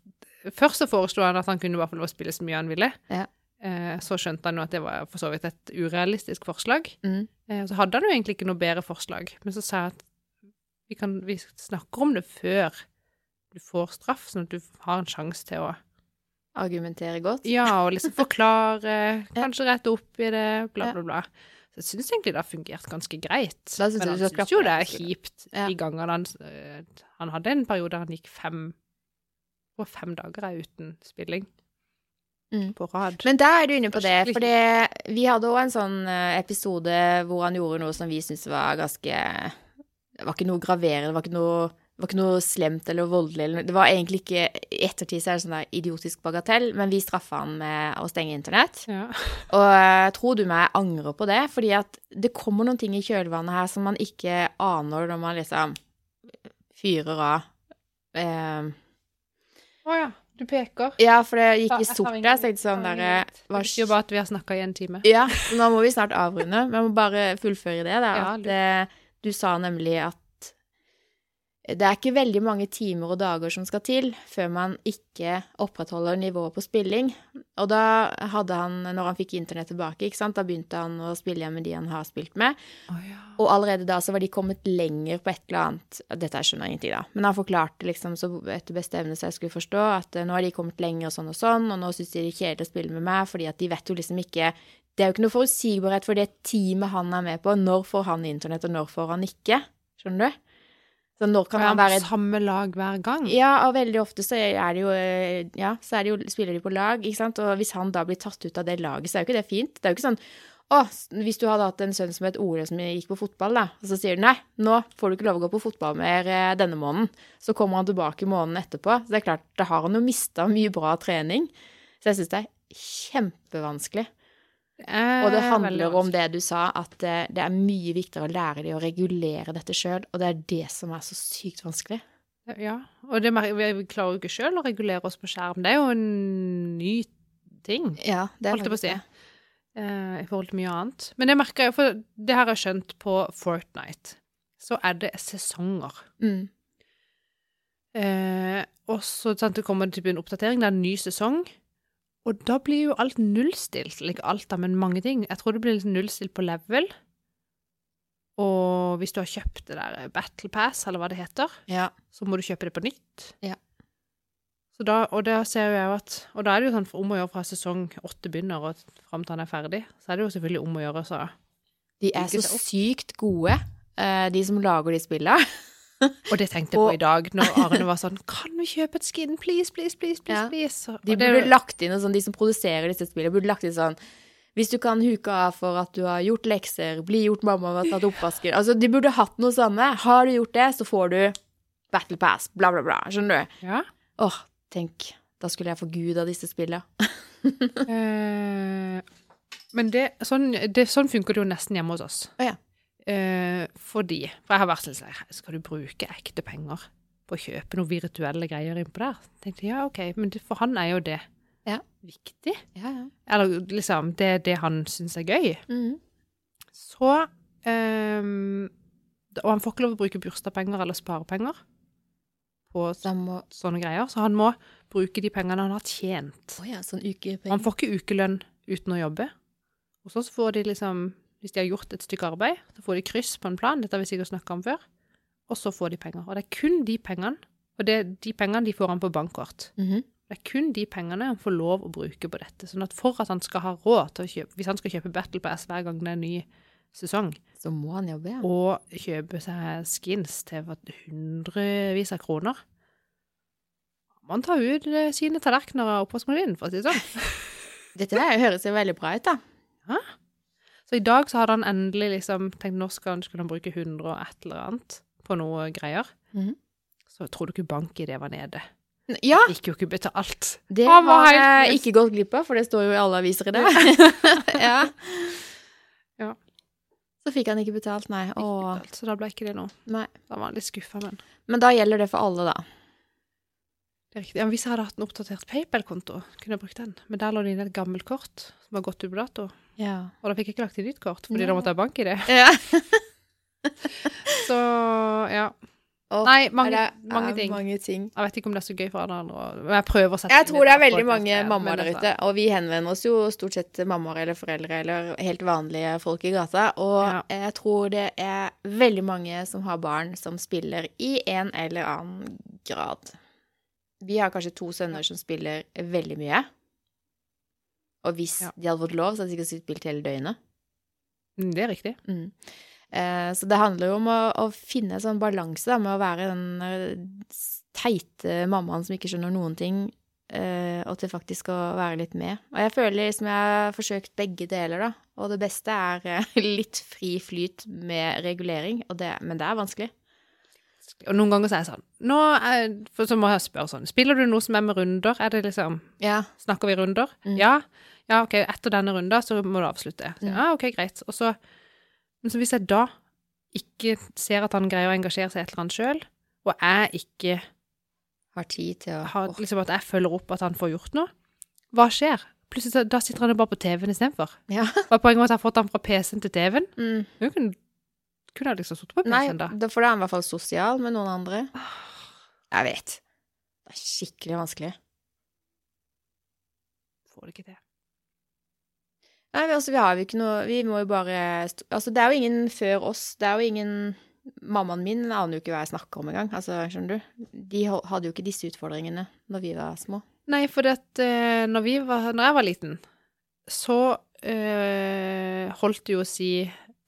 Først så foreslo han at han kunne bare få lov å spille så mye han ville. Ja. Eh, så skjønte han jo at det var for så vidt et urealistisk forslag. Mm. Eh, så hadde han jo egentlig ikke noe bedre forslag. Men så sa jeg at vi, kan, vi snakker om det før du får straff, sånn at du har en sjanse til å Argumentere godt. Ja, og liksom forklare, kanskje rette opp i det, bla, bla, bla. Så jeg syns egentlig det har fungert ganske greit. Da synes Men han syns jo det er kjipt Ja. de gangene han eh, Han hadde en periode der han gikk fem på fem dager er uten spilling Mm. på rad. Men der er du inne på Det for vi hadde òg en sånn eh, episode hvor han gjorde noe som vi syntes var ganske Det var ikke noe graverende, det var ikke noe Det var ikke noe slemt eller voldelig. Eller, det var egentlig ikke I ettertid så er det sånn der idiotisk bagatell, men vi straffa han med å stenge internett. Ja. Og tro tror du meg, jeg angrer på det, fordi at det kommer noen ting i kjølvannet her som man ikke aner når man liksom fyrer av. Eh, oh, ja. Du peker. ja, for det gikk i sort der, så jeg tenkte sånn derre Det betyr bare at vi har snakka i en time. Ja, nå må vi snart avrunde. Vi må bare fullføre det. Da. Ja, At, du- sa nemlig at det er ikke veldig mange timer og dager som skal til før man ikke opprettholder nivået på spilling. Og da hadde han, når han fikk internett tilbake, ikke sant, da begynte han å spille igjen med de han har spilt med. Oh, ja. Og allerede da så var de kommet lenger på et eller annet Dette jeg skjønner ingenting, da. Men han forklarte liksom så etter beste evne så jeg skulle forstå, at eh, nå har de kommet lenger og sånn og sånn, og nå syns de det er kjedelig å spille med meg, fordi at de vet jo liksom ikke Det er jo ikke noe forutsigbarhet for det teamet han er med på. Når får han internett, og når får han ikke? Skjønner du? Så når kan han være samme lag hver gang? ja, og veldig ofte så er det jo eh, Ja, så er det jo, spiller de på lag, ikke sant. Og hvis han da blir tatt ut av det laget, så er jo ikke det fint. Det er jo ikke sånn å, hvis du hadde hatt en sønn som het Ole som gikk på fotball, da, og så sier du nei, nå får du ikke lov å gå på fotball mer eh, denne måneden. Så kommer han tilbake måneden etterpå. Så det er klart, da har han jo mista mye bra trening. Så jeg syns det er kjempevanskelig. Og det handler om det du sa, at eh, det er mye viktigere å lære dem å regulere dette sjøl, og det er det som er så sykt vanskelig. Ja, og det, vi klarer jo ikke sjøl å regulere oss på skjerm. Det er jo en ny ting, Ja, det holdt jeg på å si, eh, i forhold til mye annet. Men det merker jeg for det har jeg skjønt på Fortnite. Så er det sesonger. Mm. Eh, og så sant, det kommer det en oppdatering, det er en ny sesong. Og da blir jo alt nullstilt. Ikke alt, da, men mange ting. Jeg tror det blir litt nullstilt på level. Og hvis du har kjøpt det der Battle Pass, eller hva det heter, Ja. så må du kjøpe det på nytt. Ja. Så da, og at Og da er det jo sånn om å gjøre fra sesong åtte begynner og fram til han er ferdig, så er det jo selvfølgelig om å gjøre, så De er så sykt gode, eh, de som lager de spillene. Og det tenkte jeg Og- på i dag, når Arne var sånn Kan du kjøpe et skin, please, please, please, please? Ja. please? Så- De burde lagt inn sånn, de som produserer disse spillene, burde lagt inn sånn Hvis du kan huke av for at du har gjort lekser, bli gjort mamma og tatt oppvasken Altså, de burde hatt noe sånne. Har du gjort det, så får du Battle Pass, bla, bla, bla. Skjønner du? Ja. Åh, tenk. Da skulle jeg få gud av disse spillene. Eh, men det, sånn, det, sånn funker det jo nesten hjemme hos oss. Oh, ja. Eh, fordi For jeg har vært litt sånn Skal du bruke ekte penger på å kjøpe noen virtuelle greier innpå der? Tenkte jeg, ja, OK, men for han er jo det Ja. viktig. Ja, ja. Eller liksom, det er det han syns er gøy. Mm. Så eh, Og han får ikke lov å bruke bursdagspenger eller sparepenger på må sånne greier, så han må bruke de pengene han har tjent. Oh ja, sånn Han får ikke ukelønn uten å jobbe. Og så får de liksom, hvis de har gjort et stykke arbeid, så får de kryss på en plan, dette har vi sikkert snakket om før, og så får de penger. Og det er kun de pengene, og det, er de pengene de får han på bankkort. Mhm. Det er kun de pengene han får lov å bruke på dette. Sånn at for at han skal ha råd til å kjøpe, hvis han skal kjøpe Battle Pass hver gang det er en ny sesong, Så må han jobbe, ja. og kjøpe seg skins til hundrevis av kroner, må han ta ut eh, sine tallerkener av oppvaskmaskinen, for å si det sånn. Dette der høres jo veldig bra ut, da. Så i dag så hadde han endelig liksom tenkt nå skal han, skulle han bruke 100 og et eller annet på noe greier. Mhm. Så tror du ikke bank-ID var nede. Ja, Gikk jo ikke betalt. det Han var har helt- jeg ikke gått glipp av, for det står jo i alle aviser i dag. ja. Ja. Så fikk han ikke betalt, nei. Ikke betalt, så da ble ikke det noe. nei. Da var han litt skuffa, men Men da gjelder det for alle, da. det er riktig. Ja, hvis jeg hadde hatt en oppdatert PayPal-konto, kunne jeg brukt den. Men der lå det inne et gammelt kort som var gått ut på dato. Ja. Og da fikk jeg ikke lagt inn nytt kort, fordi da måtte jeg ha bank-ID. ja. Så ja. Og Nei, mange, det mange ting. Mange ting. Jeg vet ikke om det er så gøy for alle andre, men jeg prøver å sette Jeg tror det er veldig mange det, mammaer der ute, og vi henvender oss jo stort sett til mammaer eller foreldre eller helt vanlige folk i gata, og Ja. jeg tror det er veldig mange som har barn som spiller i en eller annen grad. Vi har kanskje to sønner som spiller veldig mye, og hvis Ja. de hadde fått lov, så hadde de sikkert spilt hele døgnet. Mm, Det er riktig. Mm. Eh, så det handler jo om å, å finne en sånn balanse da, med å være den eh, teite mammaen som ikke skjønner noen ting, eh, og til faktisk å være litt med. Og jeg føler som jeg har forsøkt begge deler, da. Og det beste er eh, litt fri flyt med regulering, og det, men det er vanskelig. Og noen ganger så er jeg sånn Nå er, for så må jeg spørre sånn Spiller du noe som er med runder? Er det liksom Ja. Snakker vi runder? Mm. Ja. Ja, OK, etter denne runden så må du avslutte. Så, Mm. Ja, OK, greit. Og så Men så hvis jeg da ikke ser at han greier å engasjere seg i et eller annet sjøl, og jeg ikke Har tid til å har liksom at jeg følger opp at han får gjort noe, hva skjer? Plutselig da sitter han jo bare på TV-en istedenfor. Ja. Hva er poenget med at jeg har fått han fra PC-en til TV-en? Mm. Jo, kunne, kunne jeg liksom sittet på PC-en da. Nei, da får han i hvert fall sosial med noen andre. Jeg vet. Det er skikkelig vanskelig. Får det ikke til. Nei, altså, vi har jo ikke noe Vi må jo bare Altså, det er jo ingen før oss. Det er jo ingen Mammaen min aner jo ikke hva jeg snakker om engang. Altså, skjønner du? De hadde jo ikke disse utfordringene når vi var små. Nei, for at, eh, når, vi var, når jeg var liten, så eh, holdt det jo å si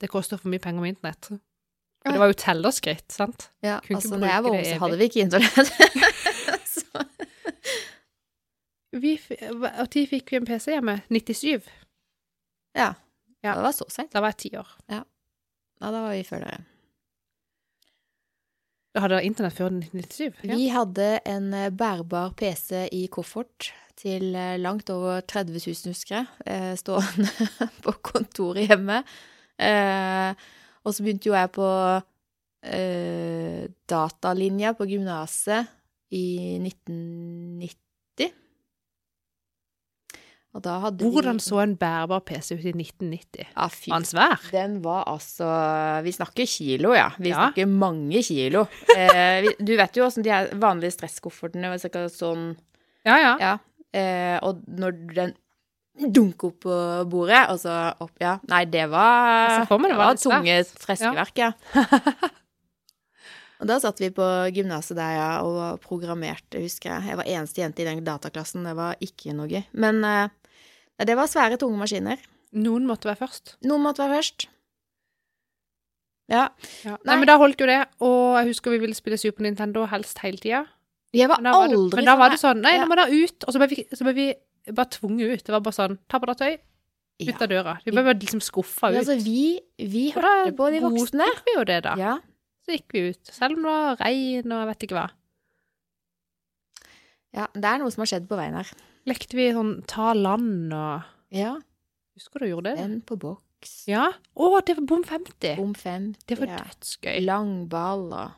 det koster for mye penger med internett. For det var jo tellerskritt, sant? Ja, Kunne altså, når jeg var ung, så hadde vi ikke internett. tid fikk vi en PC hjemme? 97. ja. Ja. Det var så seint. Da var jeg ti år. Ja, da var vi før dere. Hadde dere internett før 1997. Ja. Vi hadde en eh, bærbar PC i koffert til eh, langt over 30 000, husker jeg, eh, stående på kontoret hjemme. Og så begynte jo jeg på datalinja på gymnaset i 1990. Hvordan vi så en bærbar PC ut i 1990? Ja, fy Var den svær? den var altså Vi snakker kilo, ja. Vi Ja. snakker mange kilo. Eh, vi, du vet jo åssen de er vanlige stresskoffertene var sånn Ja, ja. Ja. Eh, og når den dunker opp på bordet, og så opp Ja. Nei, det var, for meg det var tunge ja. ja. og da satt vi på gymnaset der, ja, og programmerte, husker jeg. Jeg var eneste jente i den dataklassen. Det var ikke noe gøy. Men eh, det var svære, tunge maskiner. Noen måtte være først. Noen måtte være først. Ja. Ja. Nei, Nei. men da holdt jo det, og jeg husker vi ville spille Super Nintendo helst hele tida. Jeg var Men da var det, men da var det sånn sånn Nei, Ja. nå må da ut. Og så ble vi, så ble vi bare tvunget ut. Det var bare sånn Ta på deg tøy, ut Ja. av døra. Vi ble liksom skuffa Ja, ut. altså, vi, vi hørte på de voksne. godtok vi jo det, da. Ja. Så gikk vi ut. Selv om det var regn og jeg vet ikke hva. ja, det er noe som har skjedd på veien her. Lekte vi sånn ta land og Ja. Husker du gjorde det? Den på boks. Ja. Å, det var bom 50. Bom 50. Det var ja. dødsgøy. Langball og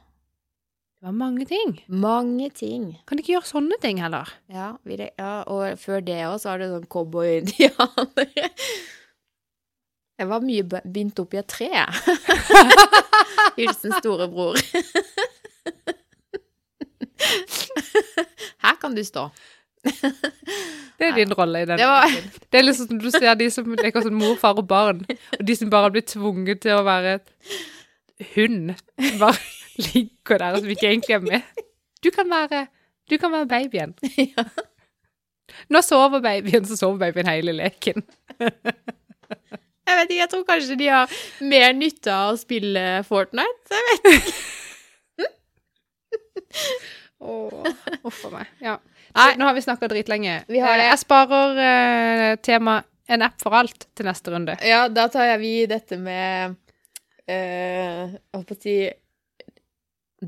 Det var mange ting. mange ting. Kan de ikke gjøre sånne ting heller? Ja, vi, ja og før det òg så var det sånn cowboy-indianere. Jeg var mye bindt opp i et tre. Hilsen storebror. Her kan du stå. Det er din rolle i den. Det var- Det er liksom som du ser de som leker sånn mor, far og barn, og de som bare blitt tvunget til å være hund. Bare ligger der som ikke egentlig er med. Du kan være, du kan være babyen. Ja. Nå sover babyen, så sover babyen hele leken. Jeg vet ikke, jeg tror kanskje de har mer nytte av å spille Fortnite. Jeg vet ikke. Uff a meg. Ja. Nei. Nå har vi snakka dritlenge. Vi har det. Eh, Jeg sparer uh, tema en app for alt til neste runde. Ja, da tar jeg vi dette med uh, Hva skal jeg si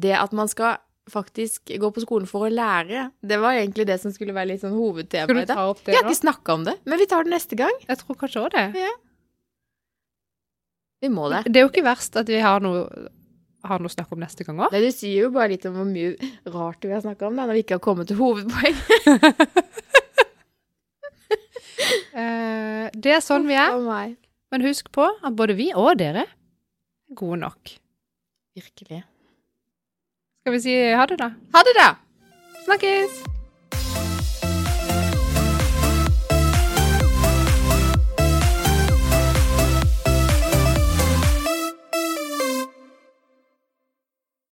Det at man skal faktisk gå på skolen for å lære. Det var egentlig det som skulle være litt sånn hovedtema i dag. Vi har ikke snakka om det, men vi tar det neste gang. Jeg tror kanskje òg det. Vi må det. Det er jo ikke verst at vi har noe, har noe å snakke om neste gang òg. Du sier jo bare litt om hvor mye rart vi har snakka om da, når vi ikke har kommet til hovedpoeng. uh, det er sånn vi er. Meg. Men husk på at både vi og dere er gode nok. Virkelig. Skal vi si ha det, da? Ha det, da! Snakkes!